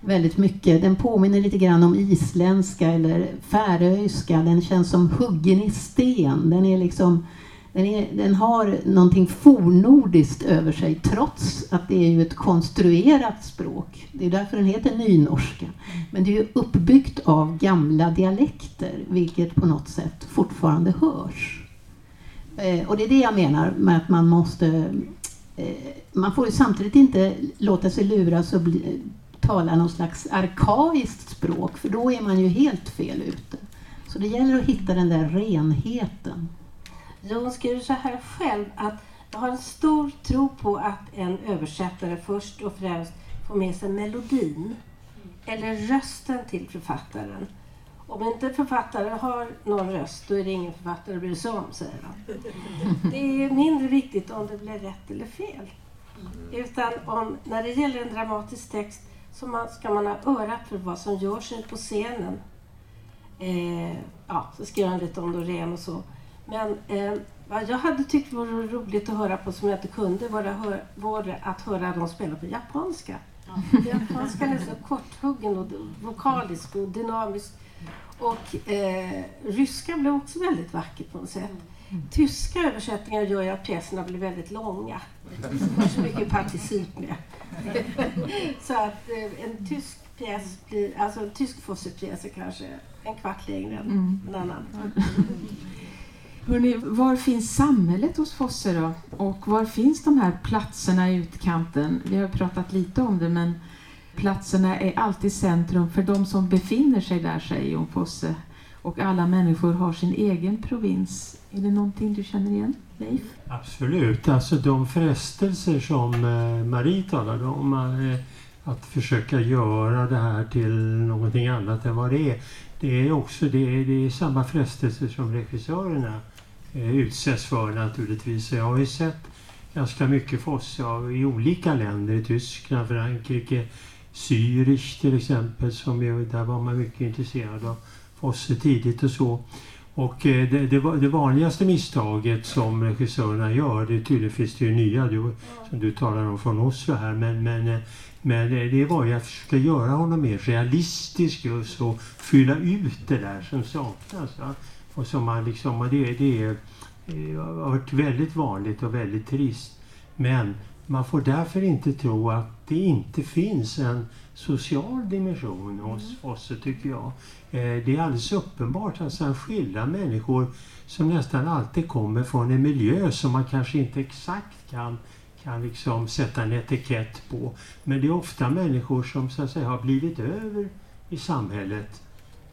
väldigt mycket. Den påminner lite grann om isländska eller färöiska. Den känns som huggen i sten. Den, är liksom, den, är, den har någonting fornordiskt över sig trots att det är ju ett konstruerat språk. Det är därför den heter nynorska. Men det är ju uppbyggt av gamla dialekter vilket på något sätt fortfarande hörs. Eh, och det är det jag menar med att man måste... Eh, man får ju samtidigt inte låta sig luras och bli, tala någon slags arkaiskt språk, för då är man ju helt fel ute. Så det gäller att hitta den där renheten. Jag skriver så här själv att jag har en stor tro på att en översättare först och främst får med sig melodin eller rösten till författaren om inte författaren har någon röst, då är det ingen författare att bry sig om, säger han. Det är mindre viktigt om det blir rätt eller fel. Utan om, när det gäller en dramatisk text så man, ska man ha örat för vad som görs på scenen. Eh, ja, så skriver han lite om Dorén och så. Men eh, vad jag hade tyckt vore roligt att höra på som jag inte kunde var, var att höra dem spela på japanska. Japanskan är så korthuggen och vokalisk och dynamisk. Och eh, ryska blev också väldigt vackert på något sätt. Mm. Tyska översättningar gör ju att pjäserna blir väldigt långa. Det är så mycket particip med. så att eh, en tysk pjäs blir, alltså en tysk Fosse-pjäs är kanske en kvart längre än mm. en annan. Hörrni, var finns samhället hos Fosse då? Och var finns de här platserna i utkanten? Vi har pratat lite om det men platserna är alltid centrum för de som befinner sig där, säger Jon Fosse. Och alla människor har sin egen provins. Är det någonting du känner igen, Leif? Absolut. Alltså de frestelser som eh, Marie talade om, eh, att försöka göra det här till någonting annat än vad det är. Det är också det är, det är samma frestelser som regissörerna eh, utsätts för naturligtvis. Jag har ju sett ganska mycket Fosse i olika länder, i Tyskland, Frankrike, Zürich till exempel, som ju, där var man mycket intresserad av Fosse tidigt och så. Och eh, det, det, det, vanligaste misstaget som regissörerna gör, det tydligen finns det ju nya du, som du talar om från Oslo här, men, men, eh, men det var ju att försöka göra honom mer realistisk just och fylla ut det där som saknas. Va? Och som man liksom, det, det är, har varit väldigt vanligt och väldigt trist. Men man får därför inte tro att det inte finns en social dimension hos Fosse, tycker jag. Eh, det är alldeles uppenbart att han skildrar människor som nästan alltid kommer från en miljö som man kanske inte exakt kan, kan liksom sätta en etikett på. Men det är ofta människor som så att säga, har blivit över i samhället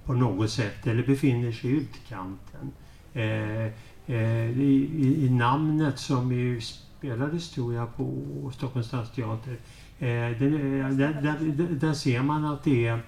på något sätt eller befinner sig i utkanten. Eh, eh, i, i, namnet som ju spelades tror jag på Stockholms stadsteater. Eh, där, där, där, ser man att det är,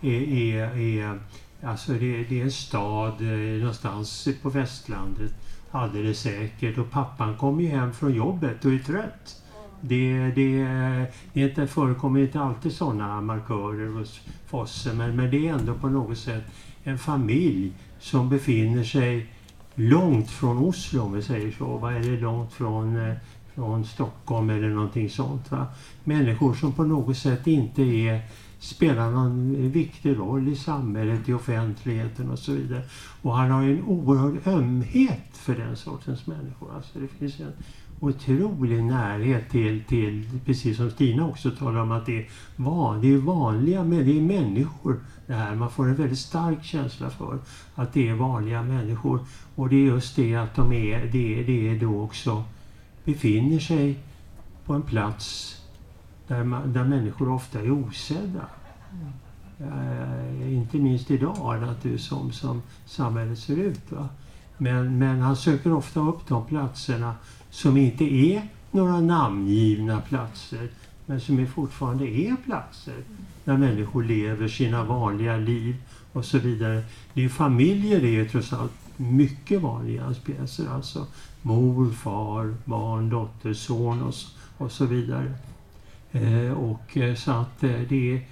är, är Alltså det, det, är en stad eh, någonstans på västlandet alldeles säkert och pappan kommer ju hem från jobbet och är trött. Det, det, det förekommer inte alltid sådana markörer hos Fosse men, men det är ändå på något sätt en familj som befinner sig långt från Oslo om vi säger så. Vad är det långt från, eh, från Stockholm eller någonting sånt. Va? Människor som på något sätt inte är spelar någon viktig roll i samhället, i offentligheten och så vidare. Och han har ju en oerhörd ömhet för den sortens människor. Alltså det finns en otrolig närhet till, till, precis som Stina också talar om, att det är, van, det är vanliga det är människor det här. Man får en väldigt stark känsla för att det är vanliga människor. Och det är just det att de är, det, det är då också befinner sig på en plats där, man, där människor ofta är osedda. Eh, inte minst idag naturligtvis som, som samhället ser ut. Va? Men, men han söker ofta upp de platserna som inte är några namngivna platser men som är fortfarande är platser där människor lever sina vanliga liv och så vidare. Det är familjer är ju trots allt mycket vanliga i hans pjäser. Alltså mor, far, barn, dotter, son och, och så vidare. Eh, och eh, så att eh, det,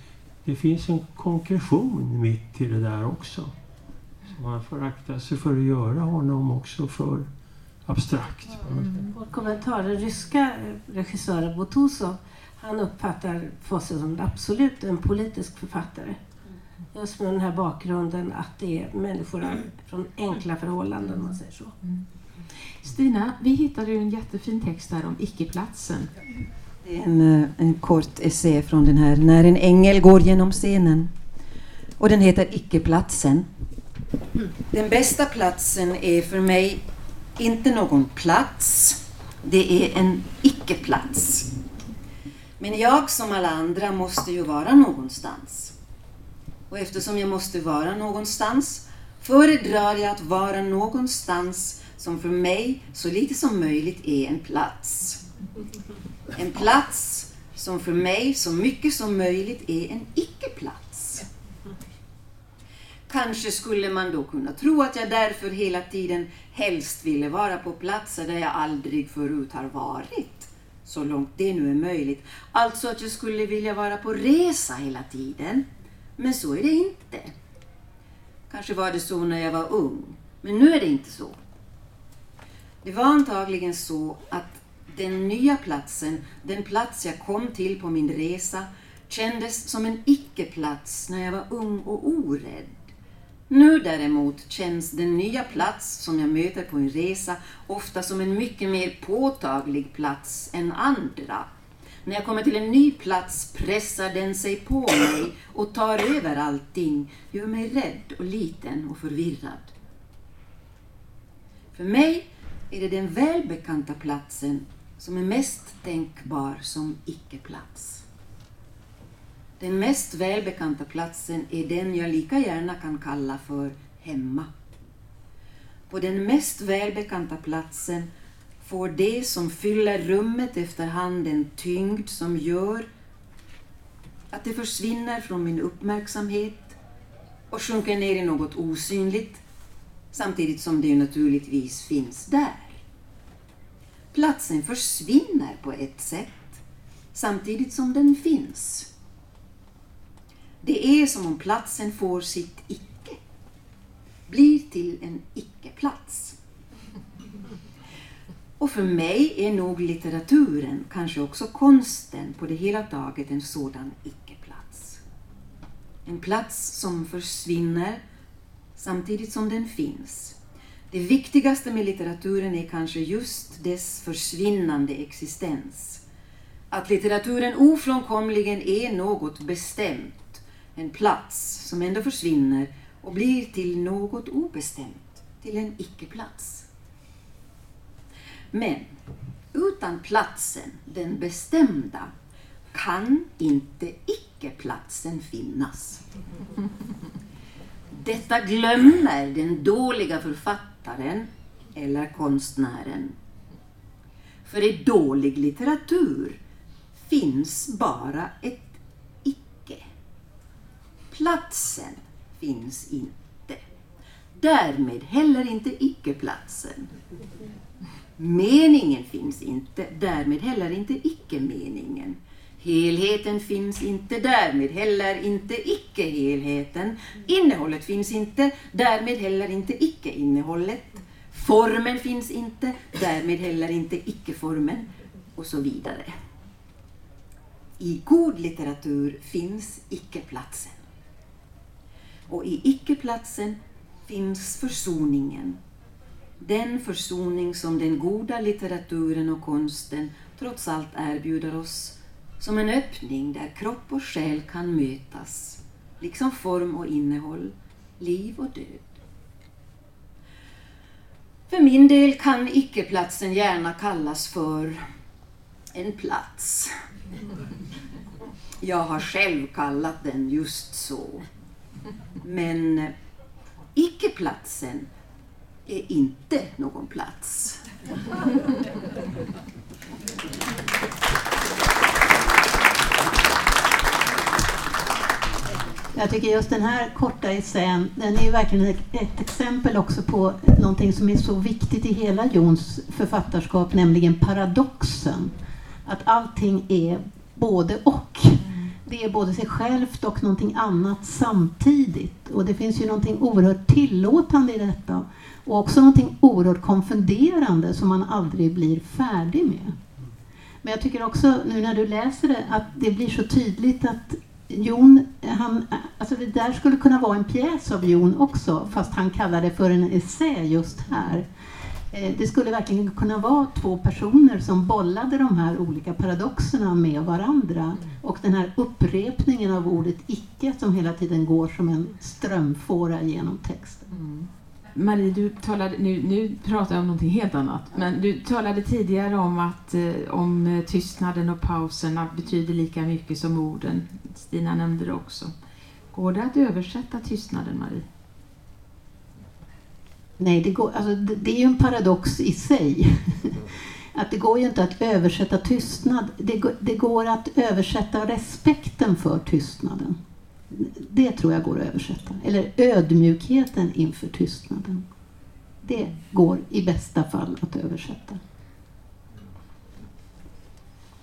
det finns en konkretion mitt i det där också. Så man får akta sig för att göra honom också för abstrakt. Mm. Vår kommentar, den ryska regissören Butuzov, han uppfattar Fosse som absolut en politisk författare. Just med den här bakgrunden att det är människor från enkla förhållanden, om man säger så. Stina, vi hittade ju en jättefin text där om icke-platsen. Det är en, eh, en kort essä från den här När en ängel går genom scenen. Och den heter Icke-platsen. Den bästa platsen är för mig inte någon plats. Det är en icke-plats. Men jag som alla andra måste ju vara någonstans. Och eftersom jag måste vara någonstans föredrar jag att vara någonstans som för mig så lite som möjligt är en plats. En plats som för mig så mycket som möjligt är en icke-plats. Kanske skulle man då kunna tro att jag därför hela tiden helst ville vara på platser där jag aldrig förut har varit. Så långt det nu är möjligt. Alltså att jag skulle vilja vara på resa hela tiden. Men så är det inte. Kanske var det så när jag var ung. Men nu är det inte så. Det var antagligen så att den nya platsen, den plats jag kom till på min resa, kändes som en icke-plats när jag var ung och orädd. Nu däremot känns den nya plats som jag möter på en resa ofta som en mycket mer påtaglig plats än andra. När jag kommer till en ny plats pressar den sig på mig och tar över allting, gör mig rädd och liten och förvirrad. För mig är det den välbekanta platsen som är mest tänkbar som icke-plats. Den mest välbekanta platsen är den jag lika gärna kan kalla för hemma. På den mest välbekanta platsen får det som fyller rummet efterhand en tyngd som gör att det försvinner från min uppmärksamhet och sjunker ner i något osynligt samtidigt som det naturligtvis finns där. Platsen försvinner på ett sätt samtidigt som den finns. Det är som om platsen får sitt icke. blir till en icke-plats. Och för mig är nog litteraturen, kanske också konsten på det hela taget, en sådan icke-plats. En plats som försvinner samtidigt som den finns. Det viktigaste med litteraturen är kanske just dess försvinnande existens. Att litteraturen ofrånkomligen är något bestämt, en plats som ändå försvinner och blir till något obestämt, till en icke-plats. Men utan platsen, den bestämda, kan inte icke-platsen finnas. Detta glömmer den dåliga författaren eller konstnären. För i dålig litteratur finns bara ett icke. Platsen finns inte. Därmed heller inte icke-platsen. Meningen finns inte, därmed heller inte icke-meningen. Helheten finns inte, därmed heller inte icke-helheten. Innehållet finns inte, därmed heller inte icke-innehållet. Formen finns inte, därmed heller inte icke-formen. Och så vidare. I god litteratur finns icke-platsen. Och i icke-platsen finns försoningen. Den försoning som den goda litteraturen och konsten trots allt erbjuder oss som en öppning där kropp och själ kan mötas, liksom form och innehåll, liv och död. För min del kan icke-platsen gärna kallas för en plats. Jag har själv kallat den just så. Men icke-platsen är inte någon plats. Jag tycker just den här korta essän, den är ju verkligen ett, exempel också på någonting som är så viktigt i hela Jons författarskap, nämligen paradoxen. Att allting är både och. Det är både sig självt och någonting annat samtidigt. Och det finns ju någonting oerhört tillåtande i detta. Och också någonting oerhört konfunderande som man aldrig blir färdig med. Men jag tycker också nu när du läser det att det blir så tydligt att Jon, han, alltså det där skulle kunna vara en pjäs av Jon också, fast han kallar det för en essä just här. Eh, det skulle verkligen kunna vara två personer som bollade de här olika paradoxerna med varandra. Och den här upprepningen av ordet icke som hela tiden går som en strömfåra genom texten. Mm. Marie, du talade, nu, nu pratar jag om någonting helt annat, men du talade tidigare om att eh, om tystnaden och pauserna betyder lika mycket som orden. Stina nämnde det också. Går det att översätta tystnaden, Marie? Nej, det, går, alltså, det, det är ju en paradox i sig. att det går ju inte att översätta tystnad. Det, det går att översätta respekten för tystnaden. Det tror jag går att översätta. Eller ödmjukheten inför tystnaden. Det går i bästa fall att översätta.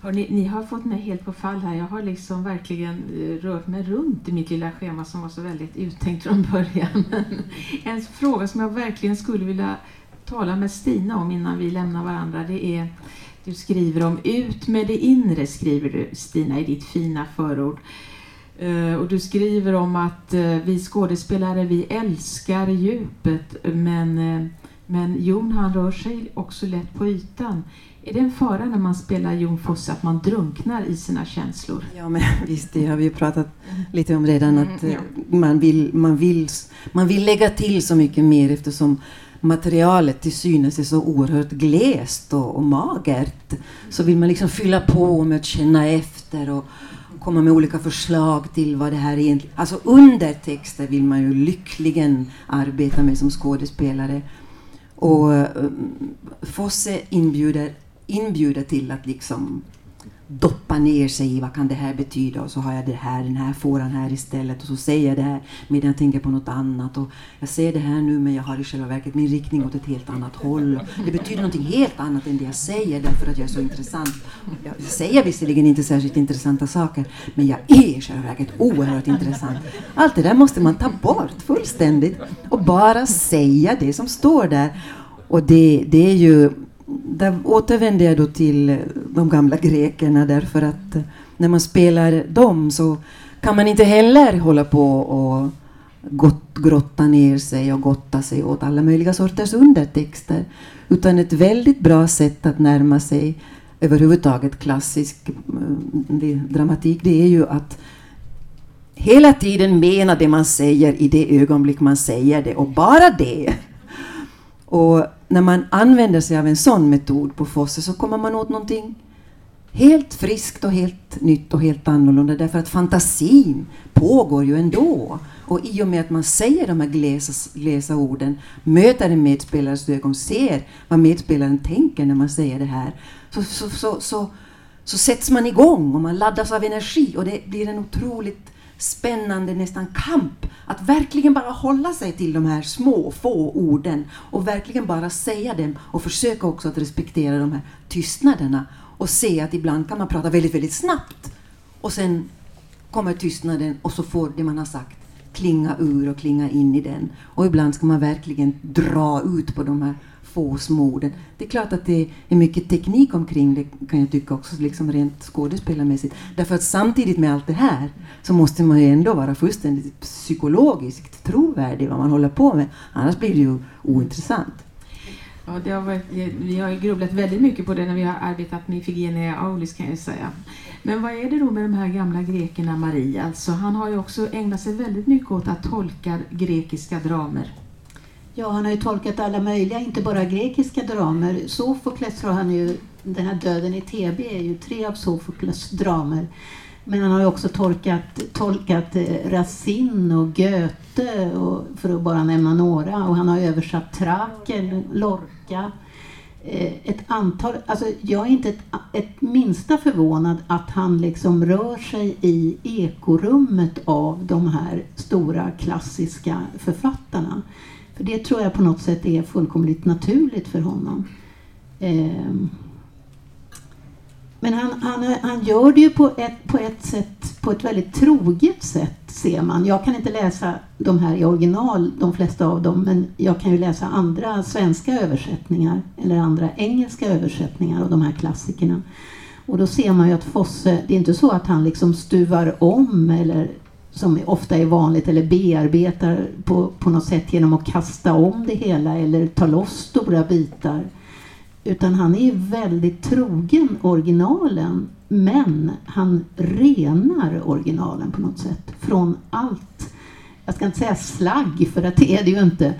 Hörrni, ni har fått mig helt på fall här. Jag har liksom verkligen eh, rört mig runt i mitt lilla schema som var så väldigt uttänkt från början. en fråga som jag verkligen skulle vilja tala med Stina om innan vi lämnar varandra, det är du skriver om ut med det inre, skriver du Stina i ditt fina förord. Eh, och du skriver om att eh, vi skådespelare, vi älskar djupet, men, men Jon han rör sig också lätt på ytan. Är det en fara när man spelar Jon Fosse att man drunknar i sina känslor? Ja, men visst, det har vi ju pratat lite om redan. Att mm, ja. man, vill, man, vill, man vill lägga till så mycket mer eftersom materialet till synes är så oerhört glest och, och magert. Så vill man liksom fylla på med att känna efter och komma med olika förslag till vad det här egentligen... Alltså undertexter vill man ju lyckligen arbeta med som skådespelare. Och uh, Fosse inbjuder inbjuder till att liksom doppa ner sig i vad kan det här betyda och så har jag det här, den här fåran här istället och så säger jag det här medan jag tänker på något annat och jag säger det här nu men jag har i själva verket min riktning åt ett helt annat håll. Det betyder någonting helt annat än det jag säger därför att jag är så intressant. Jag säger visserligen inte särskilt intressanta saker men jag är i själva verket oerhört intressant. Allt det där måste man ta bort fullständigt och bara säga det som står där. Och det, det är ju där återvänder jag då till eh, de gamla grekerna därför att eh, när man spelar dem så kan man inte heller hålla på och gott, grotta ner sig och gotta sig åt alla möjliga sorters undertexter. Utan ett väldigt bra sätt att närma sig överhuvudtaget klassisk eh, det, dramatik det är ju att hela tiden mena det man säger i det ögonblick man säger det och bara det. Och när man använder sig av en sån metod på Fosse så kommer man åt någonting helt friskt och helt nytt och helt annorlunda därför att fantasin pågår ju ändå. Och i och med att man säger de här glesa, glesa orden, möter en medspelares ögon, ser vad medspelaren tänker när man säger det här, så, så, så, så, så sätts man igång och man laddas av energi och det blir en otroligt spännande nästan kamp att verkligen bara hålla sig till de här små, få orden och verkligen bara säga dem och försöka också att respektera de här tystnaderna och se att ibland kan man prata väldigt, väldigt snabbt och sen kommer tystnaden och så får det man har sagt klinga ur och klinga in i den. Och ibland ska man verkligen dra ut på de här få. Det är klart att det är mycket teknik omkring det kan jag tycka också, liksom rent skådespelarmässigt. Därför att samtidigt med allt det här så måste man ju ändå vara fullständigt psykologiskt trovärdig vad man håller på med. Annars blir det ju ointressant. Ja, det har varit, vi har grubblat väldigt mycket på det när vi har arbetat med Ifigenia Aulis kan jag säga. Men vad är det då med de här gamla grekerna, Marie? Alltså, han har ju också ägnat sig väldigt mycket åt att tolka grekiska dramer. Ja, han har ju tolkat alla möjliga, inte bara grekiska dramer. Sofokles har han ju, den här Döden i TB är ju tre av Sofokles dramer. Men han har ju också tolkat, tolkat eh, Racine och Goethe, och, för att bara nämna några. Och han har översatt Traken, Lorca. Eh, ett antal, alltså jag är inte ett, ett minsta förvånad att han liksom rör sig i ekorummet av de här stora klassiska författarna. För det tror jag på något sätt är fullkomligt naturligt för honom. Eh, men han, han, han gör det ju på ett, på ett sätt, på ett väldigt troget sätt ser man. Jag kan inte läsa de här i original, de flesta av dem, men jag kan ju läsa andra svenska översättningar eller andra engelska översättningar av de här klassikerna. Och då ser man ju att Fosse, det är inte så att han liksom stuvar om eller som ofta är vanligt eller bearbetar på, på något sätt genom att kasta om det hela eller ta loss stora bitar. Utan han är väldigt trogen originalen men han renar originalen på något sätt från allt. Jag ska inte säga slagg för att det är det ju inte.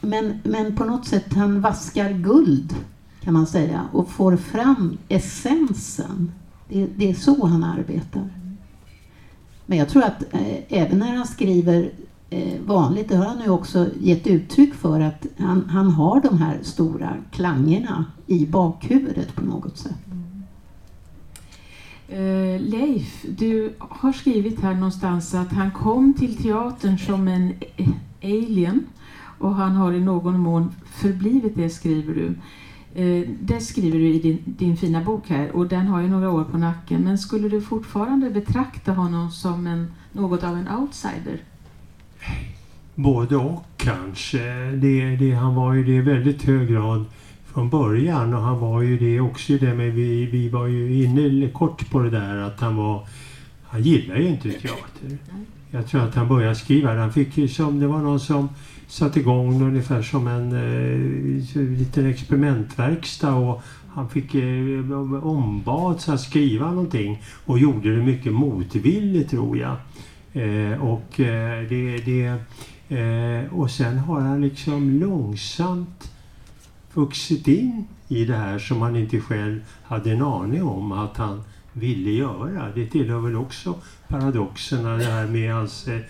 Men, men på något sätt han vaskar guld kan man säga och får fram essensen. Det, det är så han arbetar. Men jag tror att eh, även när han skriver eh, vanligt, det har han ju också gett uttryck för att han, han har de här stora klangerna i bakhuvudet på något sätt. Uh, Leif, du har skrivit här någonstans att han kom till teatern som en e-, alien och han har i någon mån förblivit det, skriver du. Uh, det skriver du i din, din, fina bok här och den har ju några år på nacken. Men skulle du fortfarande betrakta honom som en, något av en outsider? Både och kanske. Det, det, han var ju det i väldigt hög grad från början och han var ju det också det med vi, vi var ju inne kort på det där att han var han gillar ju inte teater. Jag tror att han började skriva. Han fick ju som, det var någon som satt igång ungefär som en eh, liten experimentverkstad och han fick eh, ombads att skriva någonting och gjorde det mycket motvilligt tror jag. Eh, och, eh, det, det, eh, och sen har han liksom långsamt vuxit in i det här som han inte själv hade en aning om att han ville göra. Det tillhör väl också paradoxerna det här med hans eh,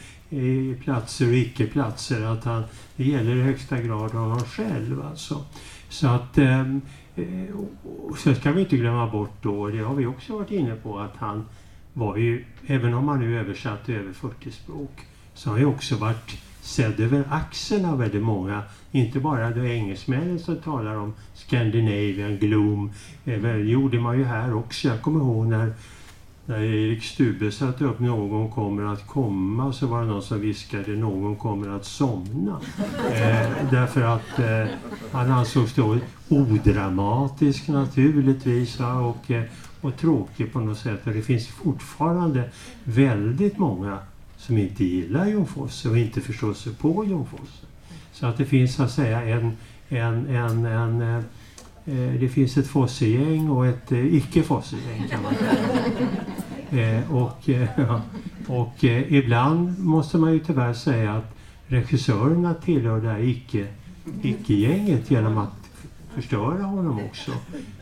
platser och icke-platser. Att han, det gäller i högsta grad honom själv alltså. Så att ehm, eh, och sen ska vi inte glömma bort då, det har vi också varit inne på, att han var ju, även om han nu översatt över 40 språk, så har han ju också varit sedd över axeln av väldigt många. Inte bara de engelsmännen som talar om Scandinavian gloom. Eh, det gjorde man ju här också. Jag kommer ihåg när, när Erik Stube satte upp Någon kommer att komma så var det någon som viskade Någon kommer att somna. Eh, därför att eh, han ansågs då odramatisk naturligtvis och, eh, och tråkig på något sätt. Och det finns fortfarande väldigt många som inte gillar Jon Fosse och inte förstår sig på Jon Fosse. Så att det finns så att säga en, en, en, en eh, det finns ett Fosse-gäng och ett eh, icke-Fosse-gäng kan man säga. eh, och eh, och eh, ibland måste man ju tyvärr säga att regissörerna tillhör det här icke, icke-gänget genom att förstöra honom också.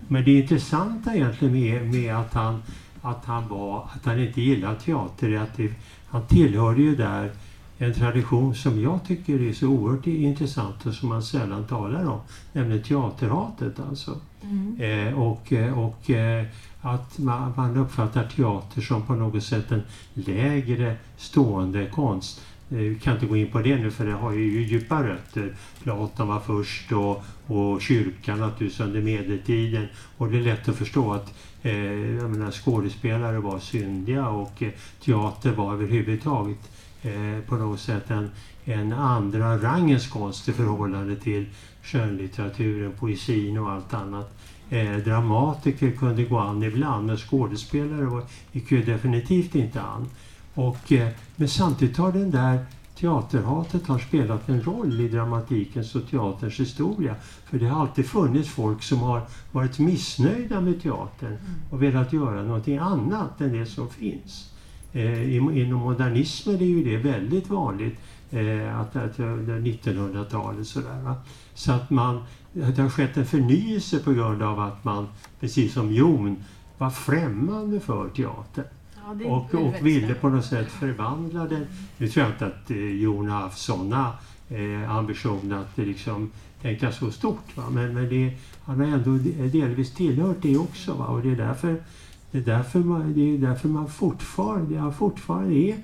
Men det intressanta egentligen med, med att, han, att, han var, att han inte gillar teater är att det, han tillhörde ju där en tradition som jag tycker är så oerhört intressant och som man sällan talar om, nämligen teaterhatet alltså. Mm. Eh, och eh, och eh, att man, man, uppfattar teater som på något sätt en lägre stående konst. Eh, vi kan inte gå in på det nu för det har ju djupa rötter. Platon var först och, och kyrkan naturligtvis under medeltiden. Och det är lätt att förstå att eh, jag menar, skådespelare var syndiga och eh, teater var överhuvudtaget eh, på något sätt en, en andra rangens konst i förhållande till skönlitteraturen, poesin och allt annat. Eh, dramatiker kunde gå an ibland men skådespelare var, gick ju definitivt inte an. Och, eh, men samtidigt har den där teaterhatet har spelat en roll i dramatikens och teaterns historia. För det har alltid funnits folk som har varit missnöjda med teatern och velat göra någonting annat än det som finns. Eh, inom modernismen är ju det väldigt vanligt, eh, att, att 1900-talet sådär. Va? Så att man, det har skett en förnyelse på grund av att man, precis som Jon, var främmande för teatern. Ja, och, och ville på något sätt förvandla den. Nu tror jag inte att eh, Jon har haft sådana eh, ambitioner att liksom tänka så stort. Va? Men, men det, han har ändå delvis tillhört det också. Va? Och det är därför, det är därför, man, det är därför man fortfarande, jag fortfarande är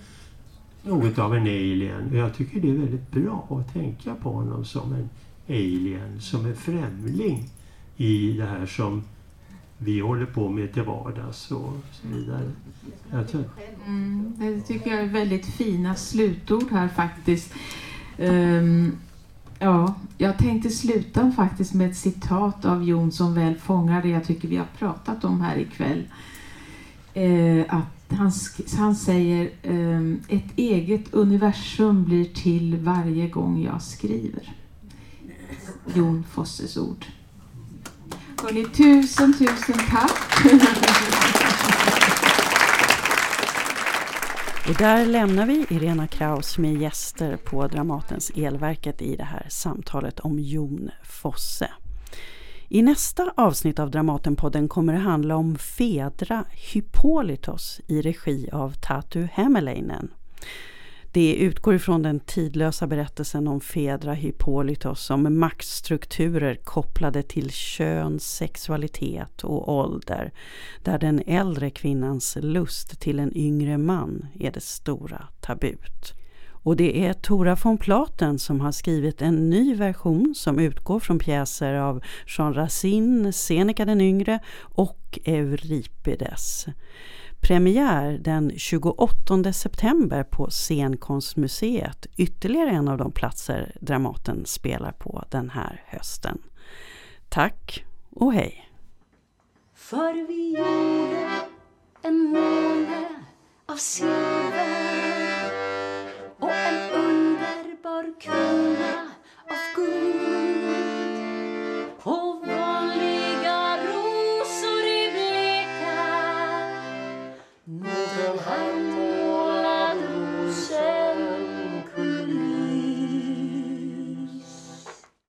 något av en alien. Och jag tycker det är väldigt bra att tänka på honom som en alien, som en främling i det här som vi håller på med till vardags och så vidare. Mm, det tycker jag är väldigt fina slutord här faktiskt. Um, ja, jag tänkte sluta faktiskt med ett citat av Jon som väl fångar det jag tycker vi har pratat om här ikväll. Uh, att han, han säger um, ett eget universum blir till varje gång jag skriver. Jon Fosses ord. Hörrni, tusen, tusen tack. Och där lämnar vi Irena Kraus med gäster på Dramatens Elverket i det här samtalet om Jon Fosse. I nästa avsnitt av Dramatenpodden kommer det handla om Fedra Hippolytos i regi av Tatu Hämäläinen. Det utgår ifrån den tidlösa berättelsen om Fedra Hippolytos som maktstrukturer kopplade till kön, sexualitet och ålder. Där den äldre kvinnans lust till en yngre man är det stora tabut. Och det är Tora von Platen som har skrivit en ny version som utgår från pjäser av Jean Racine, Seneca den yngre och Euripides premiär den 28 september på Scenkonstmuseet. Ytterligare en av de platser Dramaten spelar på den här hösten. Tack och hej! För vi gjorde en måne av silver och en underbar krona